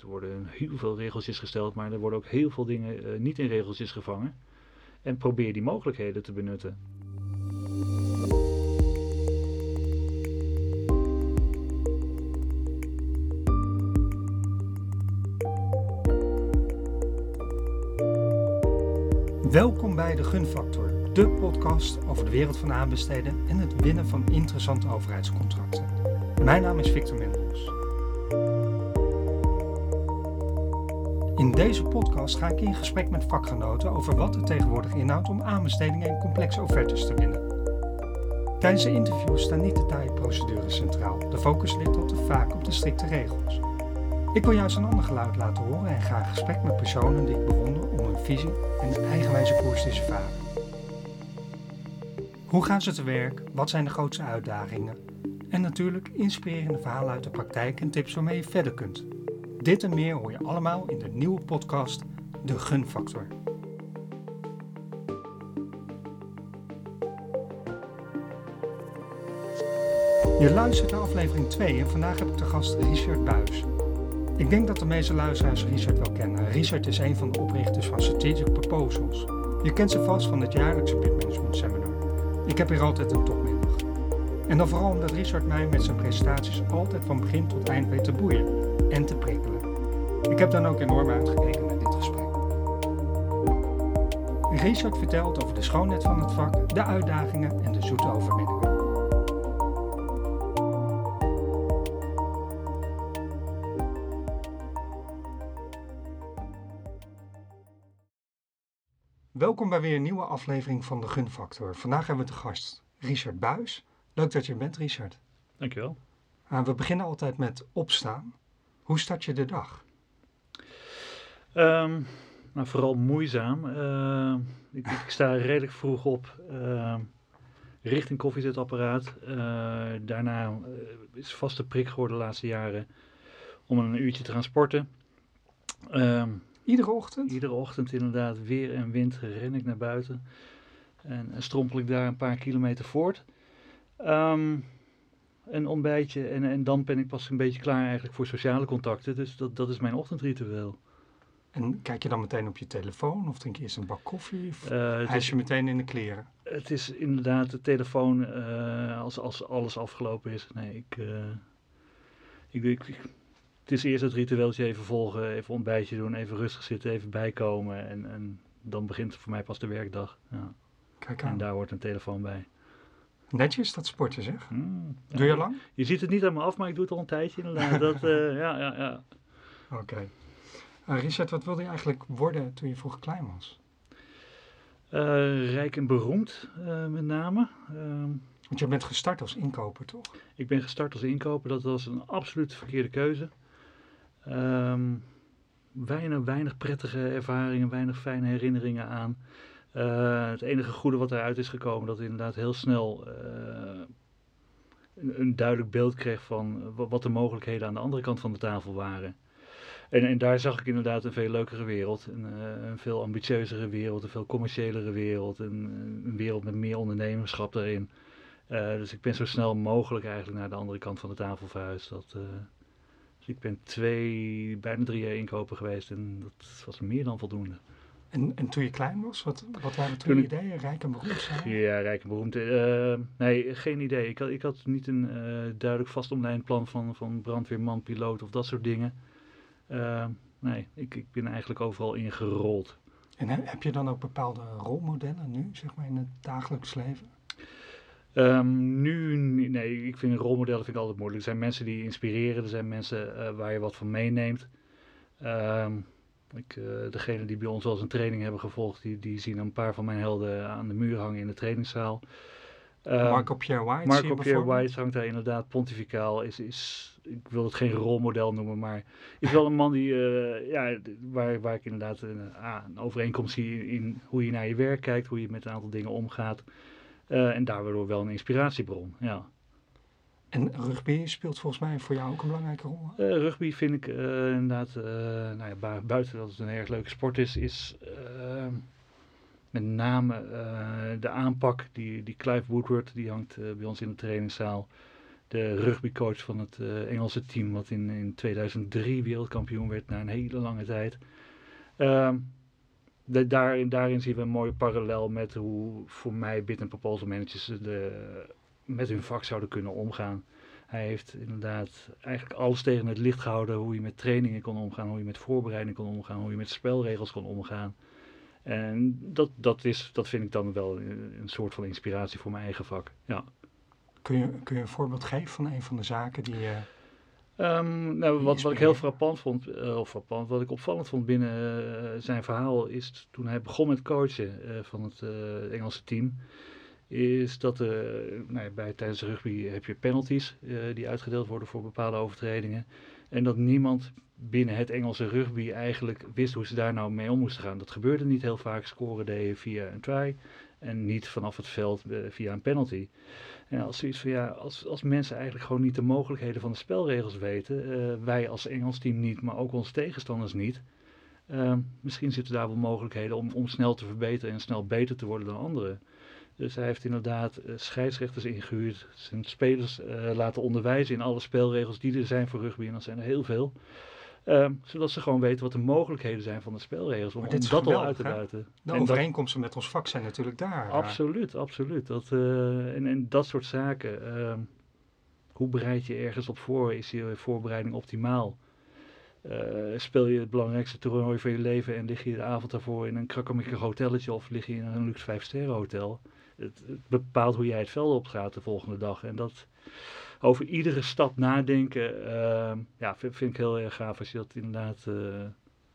er worden heel veel regeltjes gesteld, maar er worden ook heel veel dingen eh, niet in regeltjes gevangen. En probeer die mogelijkheden te benutten. Welkom bij de Gunfactor, de podcast over de wereld van aanbesteden en het winnen van interessante overheidscontracten. Mijn naam is Victor Mendels. In deze podcast ga ik in gesprek met vakgenoten over wat het tegenwoordig inhoudt om aanbestedingen en complexe offertes te winnen. Tijdens de interviews staan niet de taaie procedures centraal. De focus ligt al te vaak op de strikte regels. Ik wil juist een ander geluid laten horen en ga in gesprek met personen die ik bewonder om hun visie en de eigenwijze koers te varen. Hoe gaan ze te werk? Wat zijn de grootste uitdagingen? En natuurlijk inspirerende verhalen uit de praktijk en tips waarmee je verder kunt. Dit en meer hoor je allemaal in de nieuwe podcast De Gunfactor. Je luistert naar aflevering 2 en vandaag heb ik de gast Richard Buis. Ik denk dat de meeste luisteraars Richard wel kennen. Richard is een van de oprichters van Strategic Proposals. Je kent ze vast van het jaarlijkse bid management seminar. Ik heb hier altijd een topmiddag. En dan vooral omdat Richard mij met zijn presentaties altijd van begin tot eind weet te boeien en te prikkelen. Ik heb dan ook enorm uitgekeken naar dit gesprek. Richard vertelt over de schoonheid van het vak, de uitdagingen en de zoete overwinningen. Welkom bij weer een nieuwe aflevering van de Gunfactor. Vandaag hebben we te gast Richard Buis. Leuk dat je er bent, Richard. Dankjewel. Uh, we beginnen altijd met opstaan. Hoe start je de dag? Um, nou, vooral moeizaam. Uh, ik, ik, sta redelijk vroeg op, uh, richting koffiezetapparaat. Uh, daarna is vaste prik geworden de laatste jaren om een uurtje te gaan sporten. Um, Iedere ochtend? Iedere ochtend inderdaad, weer en wind, ren ik naar buiten. En, en strompel ik daar een paar kilometer voort. Um, een ontbijtje en, en dan ben ik pas een beetje klaar eigenlijk voor sociale contacten. Dus dat, dat is mijn ochtendritueel. En kijk je dan meteen op je telefoon of drink je eerst een bak koffie? Of uh, hijs je meteen in de kleren? Het is inderdaad de telefoon uh, als, als alles afgelopen is. Nee, ik, uh, ik, ik, het is eerst het ritueeltje even volgen, even ontbijtje doen, even rustig zitten, even bijkomen. En, en dan begint voor mij pas de werkdag. Ja. Kijk aan. En daar hoort een telefoon bij. Netjes dat sporten zeg. Mm, doe je lang? Je ziet het niet aan me af, maar ik doe het al een tijdje inderdaad. dat, ja, ja, ja. Oké. Okay. Uh, Richard, wat wilde je eigenlijk worden toen je vroeger klein was? Uh, rijk en beroemd, met name. Ehm, Want je bent gestart als inkoper, toch? Ik ben gestart als inkoper. Dat was een absoluut verkeerde keuze. Um, weinig, weinig prettige ervaringen, weinig fijne herinneringen aan. Het enige goede wat eruit is gekomen, dat ik inderdaad heel snel een, een, duidelijk beeld kreeg van wat de mogelijkheden aan de andere kant van de tafel waren. En, en daar zag ik inderdaad een veel leukere wereld, een, uh, een veel ambitieuzere wereld, een veel commerciëlere wereld, een, een wereld met meer ondernemerschap daarin. dus ik ben zo snel mogelijk eigenlijk naar de andere kant van de tafel verhuisd. Dat, dus ik ben twee, bijna drie jaar inkopen geweest en dat was meer dan voldoende. En, en toen je klein was, wat, wat waren toen, je ideeën? Rijk en beroemd zijn? Ja, rijk en beroemd. Uh, nee, geen idee. Ik had, ik had niet een duidelijk vastomlijnd plan van, van brandweerman, piloot of dat soort dingen. Uh, nee, ik, ik ben eigenlijk overal ingerold. En heb je dan ook bepaalde rolmodellen nu, zeg maar, in het dagelijks leven? Um, nu, nee, ik vind rolmodellen vind ik altijd moeilijk. Er zijn mensen die inspireren, er zijn mensen uh, waar je wat van meeneemt. Um, ik, uh, degene die bij ons wel eens een training hebben gevolgd, die, die zien een paar van mijn helden aan de muur hangen in de trainingszaal. Um, Marco Pierre White. Marco Pierre White hangt daar inderdaad pontificaal. Is, is, ik wil het geen rolmodel noemen, maar is wel een man die, uh, ja, waar, waar ik inderdaad een, ah, een overeenkomst zie in, hoe je naar je werk kijkt, hoe je met een aantal dingen omgaat. Uh, en daardoor wel een inspiratiebron, ja. En rugby speelt volgens mij voor jou ook een belangrijke rol? Uh, rugby vind ik inderdaad, nou ja, buiten dat het een erg leuke sport is, is met name de aanpak die, die Clive Woodward, die hangt bij ons in de trainingszaal. de rugbycoach van het eh, Engelse team, wat in, in 2003 wereldkampioen werd na een hele lange tijd. Ehm, daarin, daarin zien we een mooie parallel met hoe voor mij bid en proposal managers de, met hun vak zouden kunnen omgaan. Hij heeft inderdaad eigenlijk alles tegen het licht gehouden. Hoe je met trainingen kon omgaan, hoe je met voorbereiding kon omgaan, hoe je met spelregels kon omgaan. En dat, dat, is, dat vind ik dan wel een, een soort van inspiratie voor mijn eigen vak. Ja. Kun je, kun je een voorbeeld geven van een van de zaken die je... Um, nou, wat, wat ik heel frappant vond, uh, of frappant, wat ik opvallend vond binnen uh, zijn verhaal, is toen hij begon met coachen uh, van het Engelse team, is dat nou, bij, tijdens rugby heb je penalties die uitgedeeld worden voor bepaalde overtredingen. En dat niemand binnen het Engelse rugby eigenlijk wist hoe ze daar nou mee om moesten gaan. Dat gebeurde niet heel vaak. Scoren deden via een try en niet vanaf het veld via een penalty. En als zoiets van ja, als, als mensen eigenlijk gewoon niet de mogelijkheden van de spelregels weten, uh, wij als Engels team niet, maar ook onze tegenstanders niet. Uh, misschien zitten daar wel mogelijkheden om, om snel te verbeteren en snel beter te worden dan anderen. Dus hij heeft inderdaad uh, scheidsrechters ingehuurd, zijn spelers laten onderwijzen in alle spelregels die er zijn voor rugby. En dat zijn er heel veel. Um, zodat ze gewoon weten wat de mogelijkheden zijn van de spelregels. Om, om dat geweldig, al uit te buiten. De en overeenkomsten dat, met ons vak zijn natuurlijk daar. Absoluut, absoluut. Dat, uh, en, en, dat soort zaken. Uh, hoe bereid je ergens op voor? Is je voorbereiding optimaal? Uh, speel je het belangrijkste toernooi van je leven en lig je de avond daarvoor in een krakkemikkig hotelletje of lig je in een luxe vijf sterren hotel? Het, het, bepaalt hoe jij het veld op gaat de volgende dag. En dat, over iedere stap nadenken. Uh, ja, vind, vind, ik heel erg gaaf als je dat inderdaad. Uh,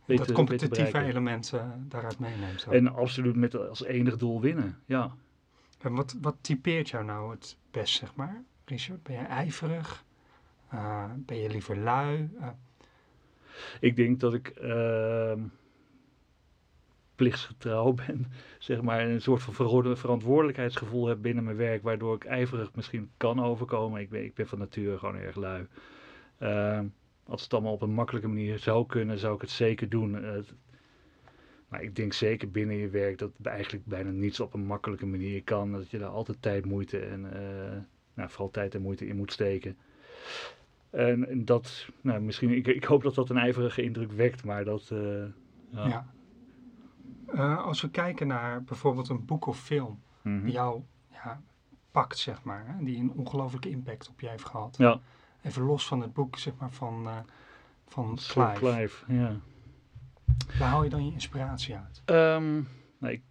weet dat competitieve element uh, daaruit meeneemt. En absoluut met als enig doel winnen. Ja. En wat, wat typeert jou nou het best, zeg maar, Richard? Ben je ijverig? Uh, ben je liever lui? Ik denk dat ik ehm, plichtsgetrouw ben, zeg maar, een soort van verantwoordelijkheidsgevoel heb binnen mijn werk, waardoor ik ijverig misschien kan overkomen. Ik ben, ik ben van nature gewoon erg lui. Uh, als het allemaal op een makkelijke manier zou kunnen, zou ik het zeker doen. Uh, maar ik denk zeker binnen je werk dat eigenlijk bijna niets op een makkelijke manier kan. Dat je daar altijd tijd, moeite en uh, nou, vooral tijd en moeite in moet steken. En, dat, nou, misschien, ik, ik, hoop dat dat een ijverige indruk wekt, maar dat. Ja. ja. Uh, als we kijken naar bijvoorbeeld een boek of film Mhm. die jou ja, pakt, zeg maar, hè, die een ongelooflijke impact op je heeft gehad. Ja, Even los van het boek, zeg maar, van, eh, van Clive. Clive, ja. Waar haal je dan je inspiratie uit? Nou, ik,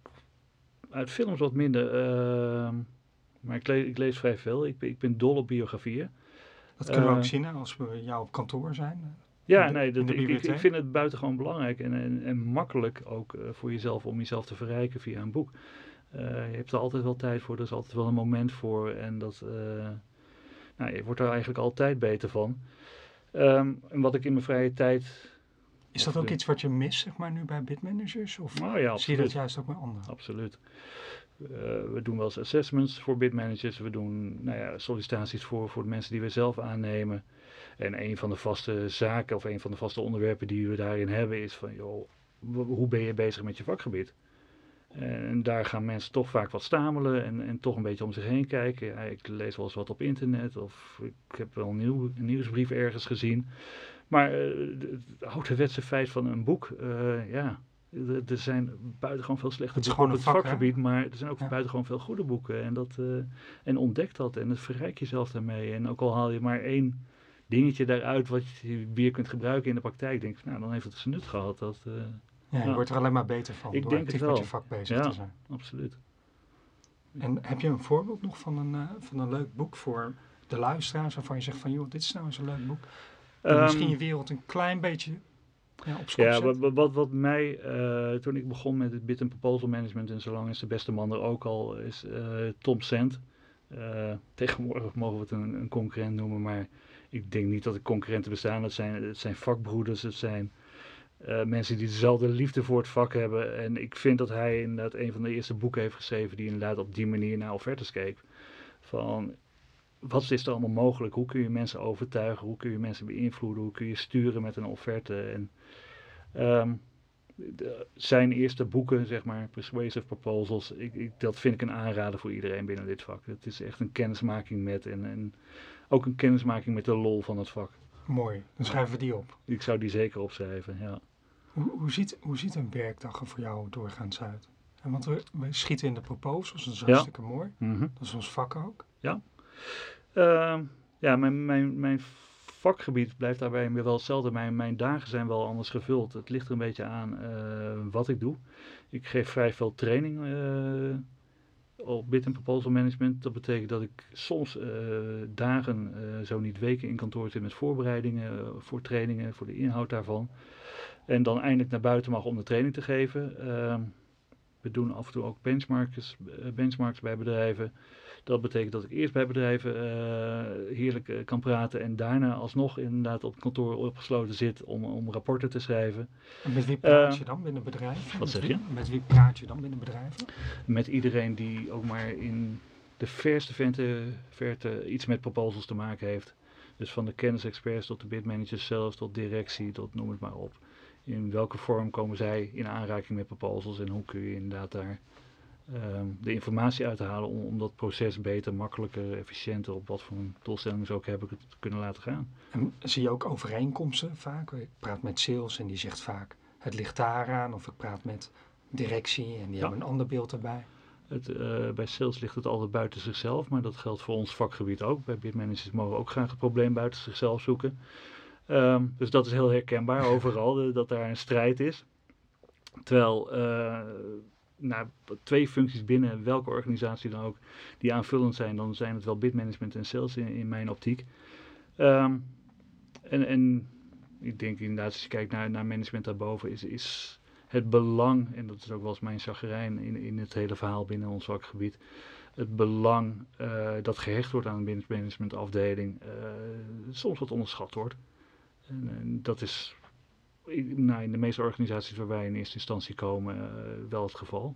uit films wat minder, ehm, maar ik, le- ik lees vrij veel. Ik, ben- ik ben dol op biografieën. Dat kunnen we Eh, ook zien hè, als we jou op kantoor zijn. Ja, de- nee, dat, ik, ik, vind het buitengewoon belangrijk en, en, en makkelijk ook eh, voor jezelf om jezelf te verrijken via een boek. Eh, je hebt er altijd wel tijd voor, er is altijd wel een moment voor en dat, eh, nou, je wordt er eigenlijk altijd beter van. Ehm, en wat ik in mijn vrije tijd, Is dat ook iets wat je mist, zeg maar, nu bij bitmanagers? Of nou ja, zie je dat juist ook bij anderen? Absoluut. We doen wel eens assessments voor bidmanagers. We doen nou ja, sollicitaties voor, voor de mensen die we zelf aannemen. En een van de vaste zaken of een van de vaste onderwerpen die we daarin hebben is van, joh, hoe ben je bezig met je vakgebied? En daar gaan mensen toch vaak wat stamelen en, en toch een beetje om zich heen kijken. Ja, ik lees wel eens wat op internet of ik heb wel een, nieuw, een nieuwsbrief ergens gezien. Maar eh, het ouderwetse feit van een boek, eh, ja, er zijn buitengewoon veel slechte Het is boeken op gewoon het hè? vakgebied, maar er zijn ook Ja. buitengewoon veel goede boeken. En, dat, eh, en ontdek dat en het verrijk jezelf daarmee. En ook al haal je maar één dingetje daaruit wat je weer kunt gebruiken in de praktijk, denk ik, nou, dan heeft het zijn nut gehad. Dat, eh, Ja, je wordt er alleen maar beter van Ik door denk actief het met je vak bezig Ja. te zijn. absoluut. En heb je een voorbeeld nog van een, eh, van een leuk boek voor de luisteraars waarvan je zegt van joh, dit is nou eens een leuk boek. Ehm, misschien je wereld een klein beetje ja, op Ja, wat, wat- wat, mij, eh, toen ik begon met het bid en proposal management, en zolang is de beste man er ook al, is Tom Sand. Eh, tegenwoordig mogen we het een, een concurrent noemen, maar ik denk niet dat er concurrenten bestaan. Het zijn, het zijn vakbroeders, het zijn eh, mensen die dezelfde liefde voor het vak hebben. En ik vind dat hij inderdaad een van de eerste boeken heeft geschreven die inderdaad op die manier naar offertes keek. Van, wat is er allemaal mogelijk? Hoe kun je mensen overtuigen? Hoe kun je mensen beïnvloeden? Hoe kun je sturen met een offerte? En Ehm, zijn eerste boeken, zeg maar, Persuasive Proposals, ik, ik, dat vind ik een aanrader voor iedereen binnen dit vak. Het is echt een kennismaking met en, en ook een kennismaking met de lol van het vak. Mooi, dan schrijven we die op. Ik zou die zeker opschrijven, ja. Hoe, hoe, ziet, hoe ziet een werkdag er voor jou doorgaans uit? En want we, we schieten in de proposals, dat is Ja. hartstikke mooi. Mhm. Dat is ons vak ook. Ehm, ja, mijn, mijn, mijn vakgebied blijft daarbij wel hetzelfde. Mijn, mijn dagen zijn wel anders gevuld. Het ligt er een beetje aan eh, wat ik doe. Ik geef vrij veel training eh, op bid en proposal management. Dat betekent dat ik soms eh, dagen, eh, zo niet weken in kantoor zit met voorbereidingen eh, voor trainingen, voor de inhoud daarvan. En dan eindelijk naar buiten mag om de training te geven. Ehm, we doen af en toe ook benchmarks, benchmarks bij bedrijven. Dat betekent dat ik eerst bij bedrijven eh, heerlijk eh, kan praten en daarna alsnog inderdaad op het kantoor opgesloten zit om, om rapporten te schrijven. En met wie praat Eh, je dan binnen bedrijven? wat zeg je? Met wie praat je dan binnen bedrijven? Met iedereen die ook maar in de verste verte, verte iets met proposals te maken heeft. Dus van de kennisexperts tot de bidmanagers zelf, tot directie, tot noem het maar op. In welke vorm komen zij in aanraking met proposals en hoe kun je inderdaad daar de informatie uithalen om, om dat proces beter, makkelijker, efficiënter, op wat voor een doelstelling ze ook hebben, te kunnen laten gaan. En zie je ook overeenkomsten vaak? Ik praat met sales en die zegt vaak het ligt daaraan. Of ik praat met directie en die Ja. hebben een ander beeld erbij. Het, eh, bij sales ligt het altijd buiten zichzelf, maar dat geldt voor ons vakgebied ook. Bij bidmanagers mogen we ook graag het probleem buiten zichzelf zoeken. Ehm, dus dat is heel herkenbaar overal, dat daar een strijd is. Terwijl eh, nou, twee functies binnen welke organisatie dan ook die aanvullend zijn, dan zijn het wel bidmanagement en sales in, in mijn optiek. Ehm, en, en ik denk inderdaad, als je kijkt naar, naar management daarboven, is, is het belang, en dat is ook wel eens mijn chagrijn in, in het hele verhaal binnen ons vakgebied, het belang eh, dat gehecht wordt aan een managementafdeling, eh soms wat onderschat wordt. En, en dat is nou, in de meeste organisaties waar wij in eerste instantie komen eh, wel het geval.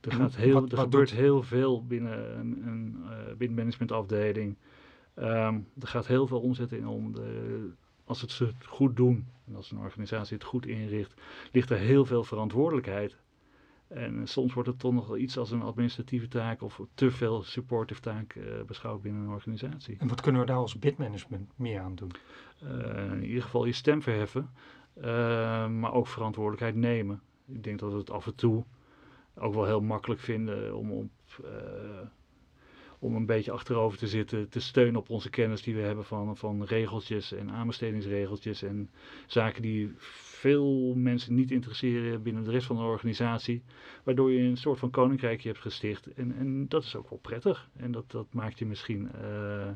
Er, gaat heel, wat- er wat gebeurt doet- heel veel binnen een, een eh, binnen managementafdeling. Ehm, er gaat heel veel omzet in om. De, als het ze het goed doen en als een organisatie het goed inricht, ligt er heel veel verantwoordelijkheid. En eh, soms wordt het toch nog wel iets als een administratieve taak of te veel supportive taak eh, beschouwd binnen een organisatie. En wat kunnen we daar als bidmanagement meer aan doen? Eh, in ieder geval je stem verheffen, maar ook verantwoordelijkheid nemen. Ik denk dat we het af en toe ook wel heel makkelijk vinden om, op, om een beetje achterover te zitten, te steunen op onze kennis die we hebben van, van regeltjes en aanbestedingsregeltjes en zaken die veel mensen niet interesseren binnen de rest van de organisatie, waardoor je een soort van koninkrijkje hebt gesticht. En, en dat is ook wel prettig en dat, dat maakt je misschien... eh,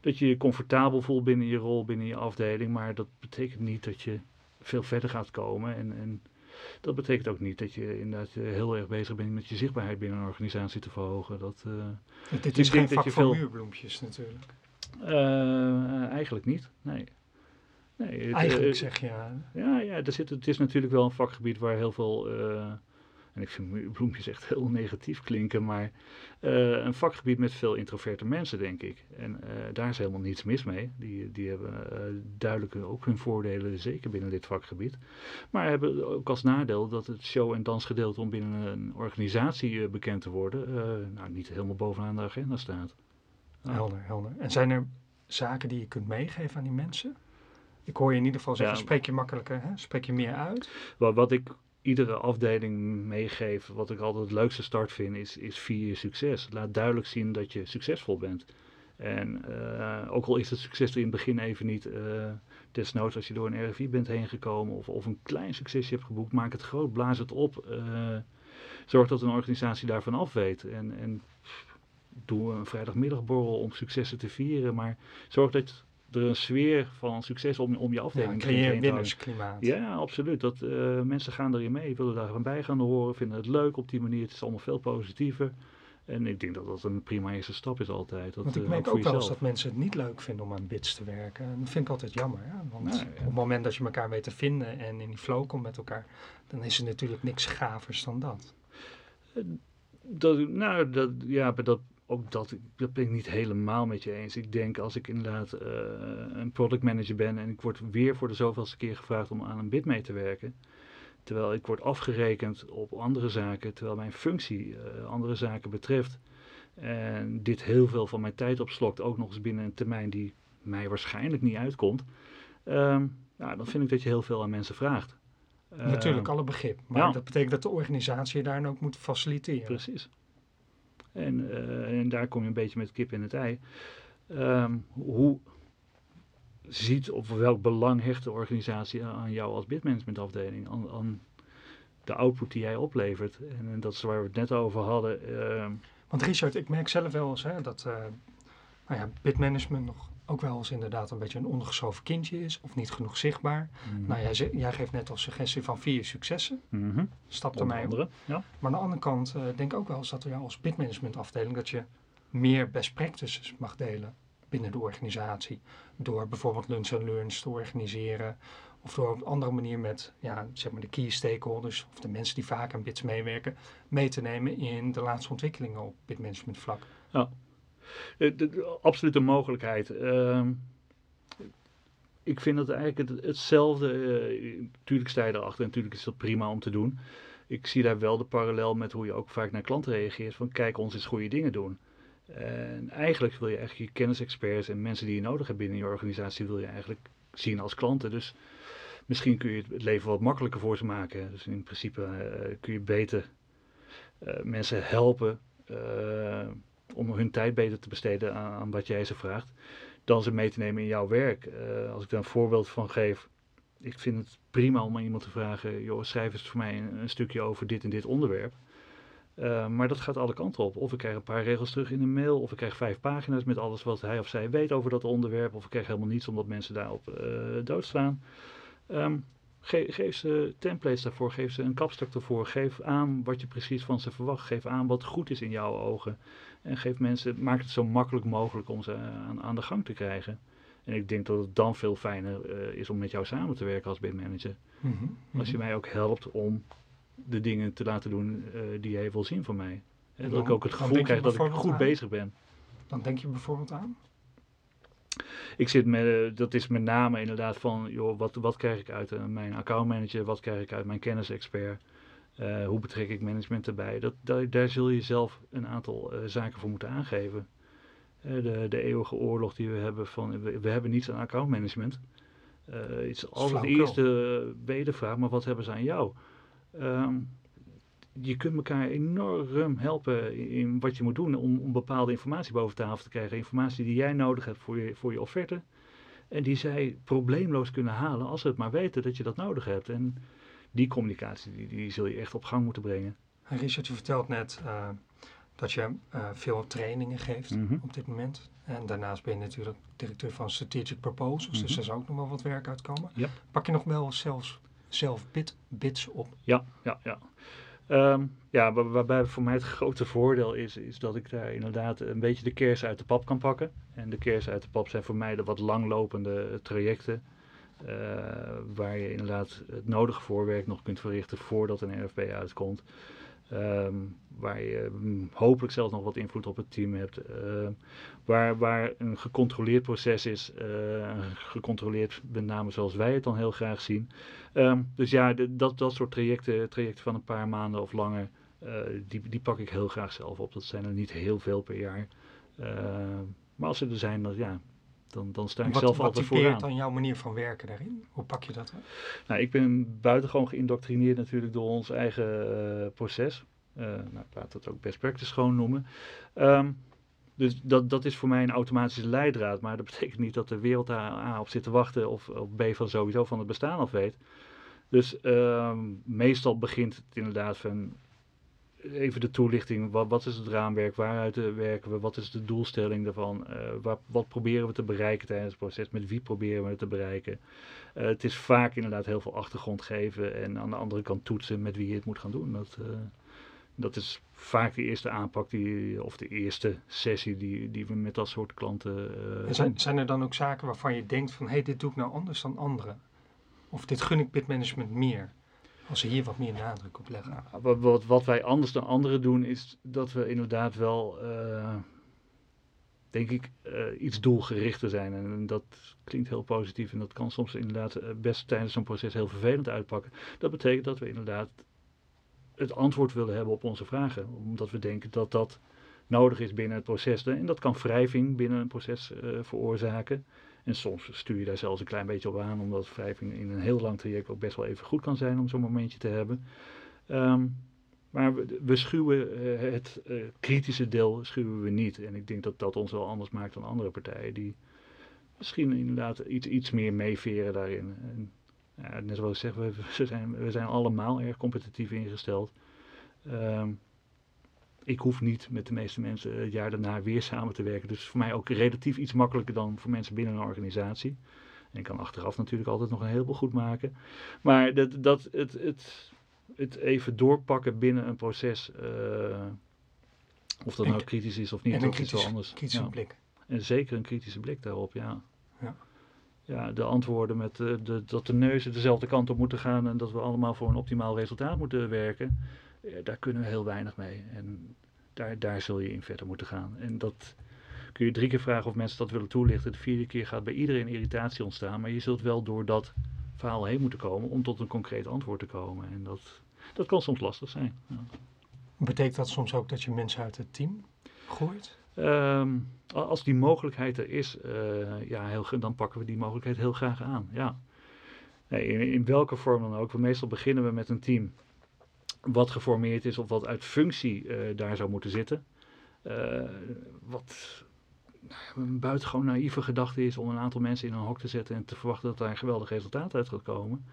dat je je comfortabel voelt binnen je rol, binnen je afdeling. Maar dat betekent niet dat je veel verder gaat komen. En, en dat betekent ook niet dat je inderdaad eh, heel erg bezig bent met je zichtbaarheid binnen een organisatie te verhogen. Dat, eh, Dit is geen vak veel- muurbloempjes natuurlijk. eh, eigenlijk niet, nee. nee het, Eigenlijk zeg je, ja, Ja, ja er zit, het is natuurlijk wel een vakgebied waar heel veel. En ik vind bloempjes echt heel negatief klinken, maar eh, een vakgebied met veel introverte mensen, denk ik. En eh, daar is helemaal niets mis mee. Die, die hebben eh, duidelijk ook hun voordelen, zeker binnen dit vakgebied. Maar hebben ook als nadeel dat het show- en dansgedeelte om binnen een organisatie bekend te worden, nou, niet helemaal bovenaan de agenda staat. Helder, helder. En zijn er zaken die je kunt meegeven aan die mensen? Ik hoor je in ieder geval zeggen, Ja. spreek je makkelijker, hè? spreek je meer uit? Wat, wat ik iedere afdeling meegeef, wat ik altijd het leukste start vind, is, is vier je succes. Laat duidelijk zien dat je succesvol bent. En eh, ook al is het succes in het begin even niet, eh, desnoods als je door een RFI bent heen gekomen of, of een klein succesje hebt geboekt, maak het groot, blaas het op. eh, zorg dat een organisatie daarvan af weet. En, en doe een vrijdagmiddagborrel om successen te vieren, maar zorg dat er een sfeer van succes om, om je Ja, afdeling creëer heen een winnersklimaat. Ja, absoluut. Dat, eh, mensen gaan erin mee, willen daar bij gaan horen, vinden het leuk op die manier. Het is allemaal veel positiever. En ik denk dat dat een prima eerste stap is altijd. Dat, Want ik eh, merk ook wel eens dat mensen het niet leuk vinden om aan bits te werken. En dat vind ik altijd jammer. Ja? Want Nou, ja. op het moment dat je elkaar weet te vinden en in die flow komt met elkaar, dan is er natuurlijk niks gavers dan dat. Dat, nou, dat, ja, dat, ook dat, dat ben ik niet helemaal met je eens. Ik denk als ik inderdaad uh, een product manager ben en ik word weer voor de zoveelste keer gevraagd om aan een bid mee te werken. Terwijl ik word afgerekend op andere zaken, terwijl mijn functie uh, andere zaken betreft. En dit heel veel van mijn tijd opslokt, ook nog eens binnen een termijn die mij waarschijnlijk niet uitkomt. Um, ja, dan vind ik dat je heel veel aan mensen vraagt. Natuurlijk, alle begrip. Maar ja. dat betekent dat de organisatie je daarin ook moet faciliteren. Precies. En, uh, en daar kom je een beetje met kip in het ei. Um, hoe ziet of welk belang hecht de organisatie aan jou als bitmanagementafdeling? Aan, aan de output die jij oplevert. En, en, dat is waar we het net over hadden. Uh, Want Richard, ik merk zelf wel eens hè, dat uh, nou ja, bitmanagement nog ook wel eens inderdaad een beetje een ondergeschoven kindje is of niet genoeg zichtbaar. Mm. Nou, jij, jij, geeft net als suggestie van vier successen. Mm -hmm. Stap ermee andere, ja. Maar aan de andere kant uh, denk ik ook wel eens dat er jou als bitmanagement afdeling dat je meer best practices mag delen binnen de organisatie. Door bijvoorbeeld lunch en learns te organiseren. Of door op een andere manier met ja, zeg maar de key stakeholders of de mensen die vaak aan bits meewerken, mee te nemen in de laatste ontwikkelingen op bitmanagement vlak. Ja, de, de, absolute mogelijkheid. Uh, ik vind het eigenlijk het, hetzelfde. Natuurlijk sta je erachter en natuurlijk is dat prima om te doen. Ik zie daar wel de parallel met hoe je ook vaak naar klanten reageert. Van kijk, ons eens goede dingen doen. En eigenlijk wil je eigenlijk je kennisexperts en mensen die je nodig hebt binnen je organisatie, wil je eigenlijk zien als klanten. Dus misschien kun je het leven wat makkelijker voor ze maken. Dus in principe uh, kun je beter mensen helpen om hun tijd beter te besteden aan, wat jij ze vraagt, dan ze mee te nemen in jouw werk. als ik daar een voorbeeld van geef, ik vind het prima om aan iemand te vragen, joh, schrijf eens voor mij een, stukje over dit en dit onderwerp. Uh, maar dat gaat alle kanten op. Of ik krijg een paar regels terug in een mail, of ik krijg vijf pagina's met alles wat hij of zij weet over dat onderwerp, of ik krijg helemaal niets omdat mensen daarop uh, doodslaan. Um, ge geef ze templates daarvoor, geef ze een kapstok ervoor, geef aan wat je precies van ze verwacht, geef aan wat goed is in jouw ogen. En geef mensen, maak het zo makkelijk mogelijk om ze aan, aan de gang te krijgen. En ik denk dat het dan veel fijner uh, is om met jou samen te werken als bitmanager. Mm -hmm. Als je mij ook helpt om de dingen te laten doen uh, die jij wil zien van mij. En dat ik ook het gevoel krijg dat ik goed aan? bezig ben. Dan denk je bijvoorbeeld aan? Ik zit met, uh, dat is met name inderdaad van, joh, wat, wat krijg ik uit uh, mijn accountmanager, wat krijg ik uit mijn kennisexpert, hoe betrek ik management erbij. Dat, dat, daar zul je zelf een aantal zaken voor moeten aangeven. de, de eeuwige oorlog die we hebben van, we, we hebben niets aan accountmanagement. het is altijd de eerste wedervraag, maar wat hebben ze aan jou? Um, je kunt elkaar enorm helpen in wat je moet doen om, om bepaalde informatie boven tafel te krijgen. Informatie die jij nodig hebt voor je, voor je offerte. En die zij probleemloos kunnen halen als ze het maar weten dat je dat nodig hebt. En die communicatie die, die zul je echt op gang moeten brengen. Richard, je vertelt net uh, dat je uh, veel trainingen geeft mm -hmm. op dit moment. En daarnaast ben je natuurlijk directeur van Strategic Proposals. Mm -hmm. Dus daar zou ook nog wel wat werk uitkomen. Ja. Pak je nog wel zelfs zelf bit, bits op? Ja, ja, ja. Um, ja, waar, waarbij voor mij het grote voordeel is, is dat ik daar inderdaad een beetje de kers uit de pap kan pakken. En de kers uit de pap zijn voor mij de wat langlopende trajecten. Uh, waar je inderdaad het nodige voorwerk nog kunt verrichten voordat een RFP uitkomt. Um, waar je um, hopelijk zelfs nog wat invloed op het team hebt. Uh, waar, waar een gecontroleerd proces is, uh, gecontroleerd met name zoals wij het dan heel graag zien. Um, dus ja, dat, dat soort trajecten, trajecten van een paar maanden of langer, uh, die, die pak ik heel graag zelf op. Dat zijn er niet heel veel per jaar. maar als ze er zijn, dan, ja, dan, dan sta ik wat, zelf wat altijd vooraan. Wat dan jouw manier van werken daarin? Hoe pak je dat? Hè? Nou, ik ben buitengewoon geïndoctrineerd natuurlijk door ons eigen uh, proces. Uh, nou, ik laat dat ook best practice gewoon noemen. Um, dus dat, dat is voor mij een automatische leidraad. Maar dat betekent niet dat de wereld daar A op zit te wachten of, of B van sowieso van het bestaan af weet. Dus um, meestal begint het inderdaad van even de toelichting. Wat, wat is het raamwerk? Waaruit werken we? Wat is de doelstelling daarvan? Uh, wat, wat, proberen we te bereiken tijdens het proces? Met wie proberen we het te bereiken? Uh, het is vaak inderdaad heel veel achtergrond geven en aan de andere kant toetsen met wie je het moet gaan doen. Dat, dat is vaak de eerste aanpak die, of de eerste sessie die, die we met dat soort klanten. zijn, zijn er dan ook zaken waarvan je denkt van hé, hey, dit doe ik nou anders dan anderen? Of dit gun ik bitmanagement meer? Als ze hier wat meer nadruk op leggen. Wat, wat, wij anders dan anderen doen, is dat we inderdaad wel uh, denk ik, iets doelgerichter zijn. En, dat klinkt heel positief en dat kan soms inderdaad best tijdens zo'n proces heel vervelend uitpakken. Dat betekent dat we inderdaad het antwoord willen hebben op onze vragen. Omdat we denken dat dat nodig is binnen het proces. En dat kan wrijving binnen een proces veroorzaken. En soms stuur je daar zelfs een klein beetje op aan, omdat wrijving in een heel lang traject ook best wel even goed kan zijn om zo'n momentje te hebben. Ehm, maar we, schuwen eh, het uh, kritische deel schuwen we niet. En ik denk dat dat ons wel anders maakt dan andere partijen die misschien inderdaad iets, iets meer meeveren daarin. En, ja, net zoals ik zeg, we, we, zijn, we zijn allemaal erg competitief ingesteld. Um, ik hoef niet met de meeste mensen het jaar daarna weer samen te werken. Dus voor mij ook relatief iets makkelijker dan voor mensen binnen een organisatie. En ik kan achteraf natuurlijk altijd nog een heleboel goed maken. Maar dat, dat het, het, het even doorpakken binnen een proces, uh, of dat nou kritisch is of niet, en een kritisch, iets anders. kritische blik. En zeker een kritische blik daarop, ja. Ja, ja de antwoorden met uh, de, dat de neuzen dezelfde kant op moeten gaan en dat we allemaal voor een optimaal resultaat moeten werken daar kunnen we heel weinig mee. En daar, daar zul je in verder moeten gaan. En dat kun je drie keer vragen of mensen dat willen toelichten. De vierde keer gaat bij iedereen irritatie ontstaan. Maar je zult wel door dat verhaal heen moeten komen om tot een concreet antwoord te komen. En dat, dat kan soms lastig zijn. Ja. Betekent dat soms ook dat je mensen uit het team gooit? Ehm, als die mogelijkheid er is, uh, ja, heel, dan pakken we die mogelijkheid heel graag aan. Ja. Nee, in, in, welke vorm dan ook. Meestal beginnen we met een team wat geformeerd is of wat uit functie uh, daar zou moeten zitten. Uh, wat nou een buitengewoon naïeve gedachte is om een aantal mensen in een hok te zetten en te verwachten dat daar een geweldig resultaat uit gaat komen.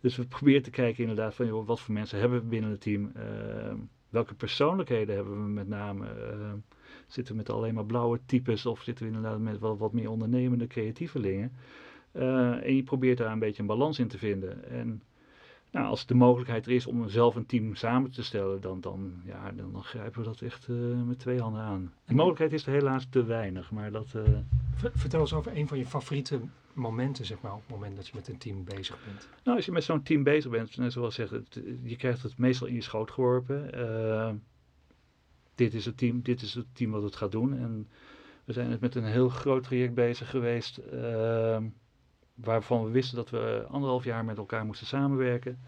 Dus we proberen te kijken inderdaad van joh, wat voor mensen hebben we binnen het team. Uh, welke persoonlijkheden hebben we met name. zitten we met alleen maar blauwe types of zitten we inderdaad met wat, wat meer ondernemende creatievelingen. en je probeert daar een beetje een balans in te vinden. En nou, als de mogelijkheid er is om zelf een team samen te stellen, dan, dan, ja, dan, dan grijpen we dat echt uh, met twee handen aan. De mogelijkheid is er helaas te weinig, maar dat... Uh... Vertel eens over een van je favoriete momenten, zeg maar, op het moment dat je met een team bezig bent. Nou, als je met zo'n team bezig bent, zoals zeg, het, je krijgt het meestal in je schoot geworpen. Uh, dit is het team, dit is het team wat het gaat doen. En we zijn het met een heel groot traject bezig geweest waarvan we wisten dat we anderhalf jaar met elkaar moesten samenwerken.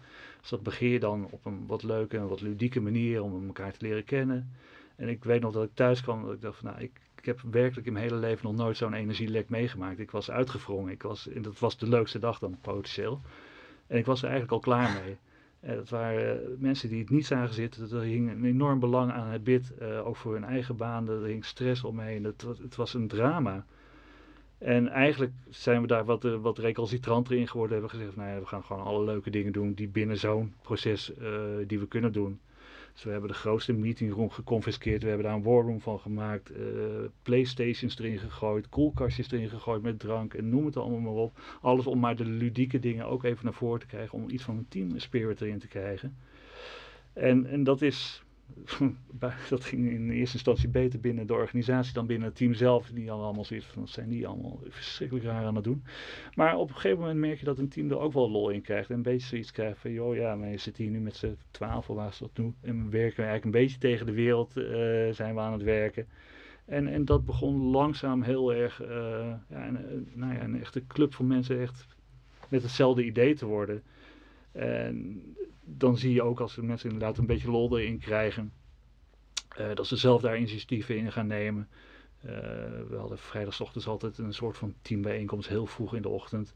Dus dat je dan op een wat leuke en wat ludieke manier om elkaar te leren kennen. En ik weet nog dat ik thuis kwam dat ik dacht van nou, ik, ik heb werkelijk in mijn hele leven nog nooit zo'n energielek meegemaakt. Ik was uitgevrongen. Ik was, en dat was de leukste dag dan potentieel. En ik was er eigenlijk al klaar mee. En dat waren eh, mensen die het niet zagen zitten. Er hing een enorm belang aan het bid, uh, ook voor hun eigen baan. Er hing stress omheen. Het, het was een drama. En eigenlijk zijn we daar wat, uh, wat recalcitranter in geworden. Hebben gezegd, nou ja, we gaan gewoon alle leuke dingen doen die binnen zo'n proces uh, die we kunnen doen. Dus we hebben de grootste meetingroom geconfiskeerd. We hebben daar een warroom van gemaakt. Uh, playstations erin gegooid. Koelkastjes erin gegooid met drank. En noem het allemaal maar op. Alles om maar de ludieke dingen ook even naar voren te krijgen. Om iets van een team spirit erin te krijgen. En, en dat is dat ging in eerste instantie beter binnen de organisatie dan binnen het team zelf. Die hadden allemaal zoiets van, dat zijn die allemaal verschrikkelijk raar aan het doen. Maar op een gegeven moment merk je dat een team er ook wel lol in krijgt. En een beetje zoiets krijgt van, joh ja, we zitten hier nu met z'n twaalf, waar is dat nu? En we werken eigenlijk een beetje tegen de wereld, uh, zijn we aan het werken. En, en dat begon langzaam heel erg, uh, ja, een, eh, nou ja, een echte club van mensen echt met hetzelfde idee te worden. En dan zie je ook als de mensen inderdaad een beetje lol erin krijgen, uh, dat ze zelf daar initiatieven in gaan nemen. Uh, we hadden vrijdagochtends altijd een soort van teambijeenkomst heel vroeg in de ochtend.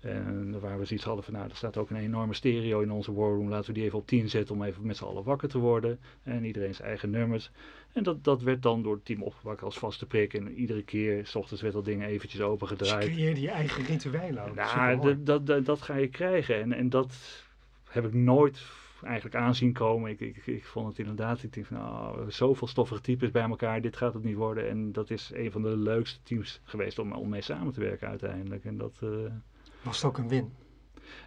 En waar we zoiets hadden van, nou, er staat ook een enorme stereo in onze warroom. Laten we die even op 10 zetten om even met z'n allen wakker te worden. En iedereen zijn eigen nummers. En dat, dat werd dan door het team opgepakt als vaste prik. En iedere keer, s ochtends werd dat ding eventjes opengedraaid. Dus creëerde je eigen rituelen ook. Nou, dat, dat, dat ga je krijgen. En, en dat heb ik nooit eigenlijk aanzien komen. Ik, ik, ik vond het inderdaad, ik denk van nou, zoveel stoffige types bij elkaar, dit gaat het niet worden. En dat is een van de leukste teams geweest om, om mee samen te werken uiteindelijk. En dat, uh, Was het ook een win?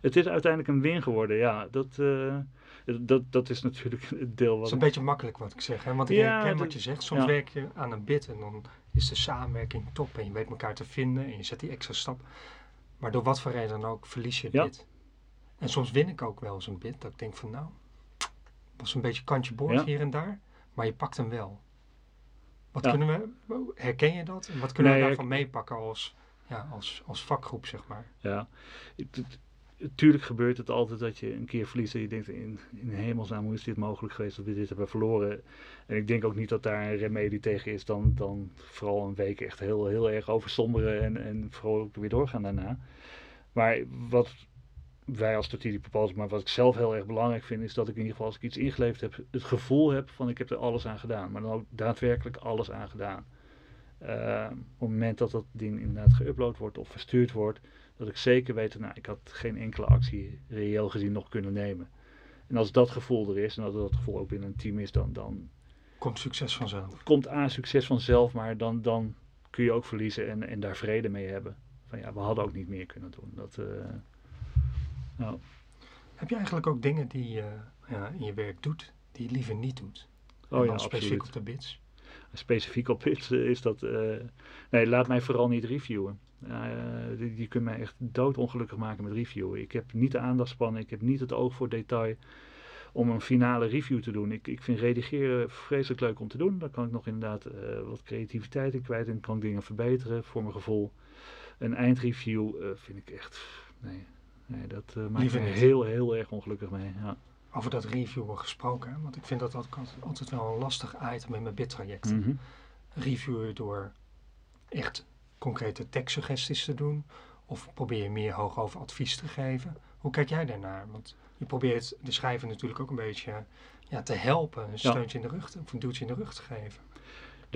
Het is uiteindelijk een win geworden, ja. Dat, uh, dat, dat is natuurlijk het deel wat... Het is een beetje makkelijk wat ik zeg, hè? want ik ja, herken wat je zegt. Soms ja. werk je aan een bid en dan is de samenwerking top en je weet elkaar te vinden en je zet die extra stap. Maar door wat voor reden dan ook verlies je ja. En soms win ik ook wel eens een bid. Dat ik denk van nou, was een beetje kantje boord hier en daar. Maar je pakt hem wel. Wat Ja. kunnen we, herken je dat? En wat kunnen Nee, we ik- daarvan meepakken als, ja, als, als vakgroep, zeg maar? Ja, het, het- tuurlijk gebeurt het altijd dat je een keer verliest en je denkt in, in hemelsnaam hoe is dit mogelijk geweest dat we dit hebben verloren. En ik denk ook niet dat daar een remedie tegen is dan, dan vooral een week echt heel, heel erg oversomberen en, en vooral ook weer doorgaan daarna. Maar wat wij als strategic proposal, maar wat ik zelf heel erg belangrijk vind, is dat ik in ieder geval als ik iets ingeleverd heb, het gevoel heb van ik heb er alles aan gedaan. Maar dan ook daadwerkelijk alles aan gedaan. Eh, op het moment dat dat ding inderdaad geüpload wordt of verstuurd wordt, dat ik zeker weet, nou, ik had geen enkele actie reëel gezien nog kunnen nemen. En als dat gevoel er is, en als dat gevoel ook binnen een team is, dan, dan Komt succes vanzelf. komt A succes vanzelf, maar dan, dan kun je ook verliezen en, en daar vrede mee hebben. Van ja, we hadden ook niet meer kunnen doen. Dat, eh, Heb je eigenlijk ook dingen die je ja, in je werk doet, die je liever niet doet? En oh ja, specifiek absoluut. op de bits. Specifiek op dit eh, is dat. eh, nee, laat mij vooral niet reviewen. Eh, die, die kunnen mij echt doodongelukkig maken met reviewen. Ik heb niet de aandachtspannen, ik heb niet het oog voor detail om een finale review te doen. Ik, ik vind redigeren vreselijk leuk om te doen. Daar kan ik nog inderdaad wat creativiteit in kwijt en kan ik dingen verbeteren voor mijn gevoel. Een eindreview vind ik echt. Nee, nee dat eh, maakt me heel, heel erg ongelukkig mee. Ja. Over dat reviewen gesproken, want ik vind dat ook altijd- altijd wel een lastig item in mijn bit-traject. Mhm. Reviewen door echt concrete tekstsuggesties te doen, of probeer je meer hoog over advies te geven. Hoe kijk jij daarnaar? Want je probeert de schrijver natuurlijk ook een beetje ja, te helpen, een Ja. steuntje in de rug, of een duwtje in de rug te geven.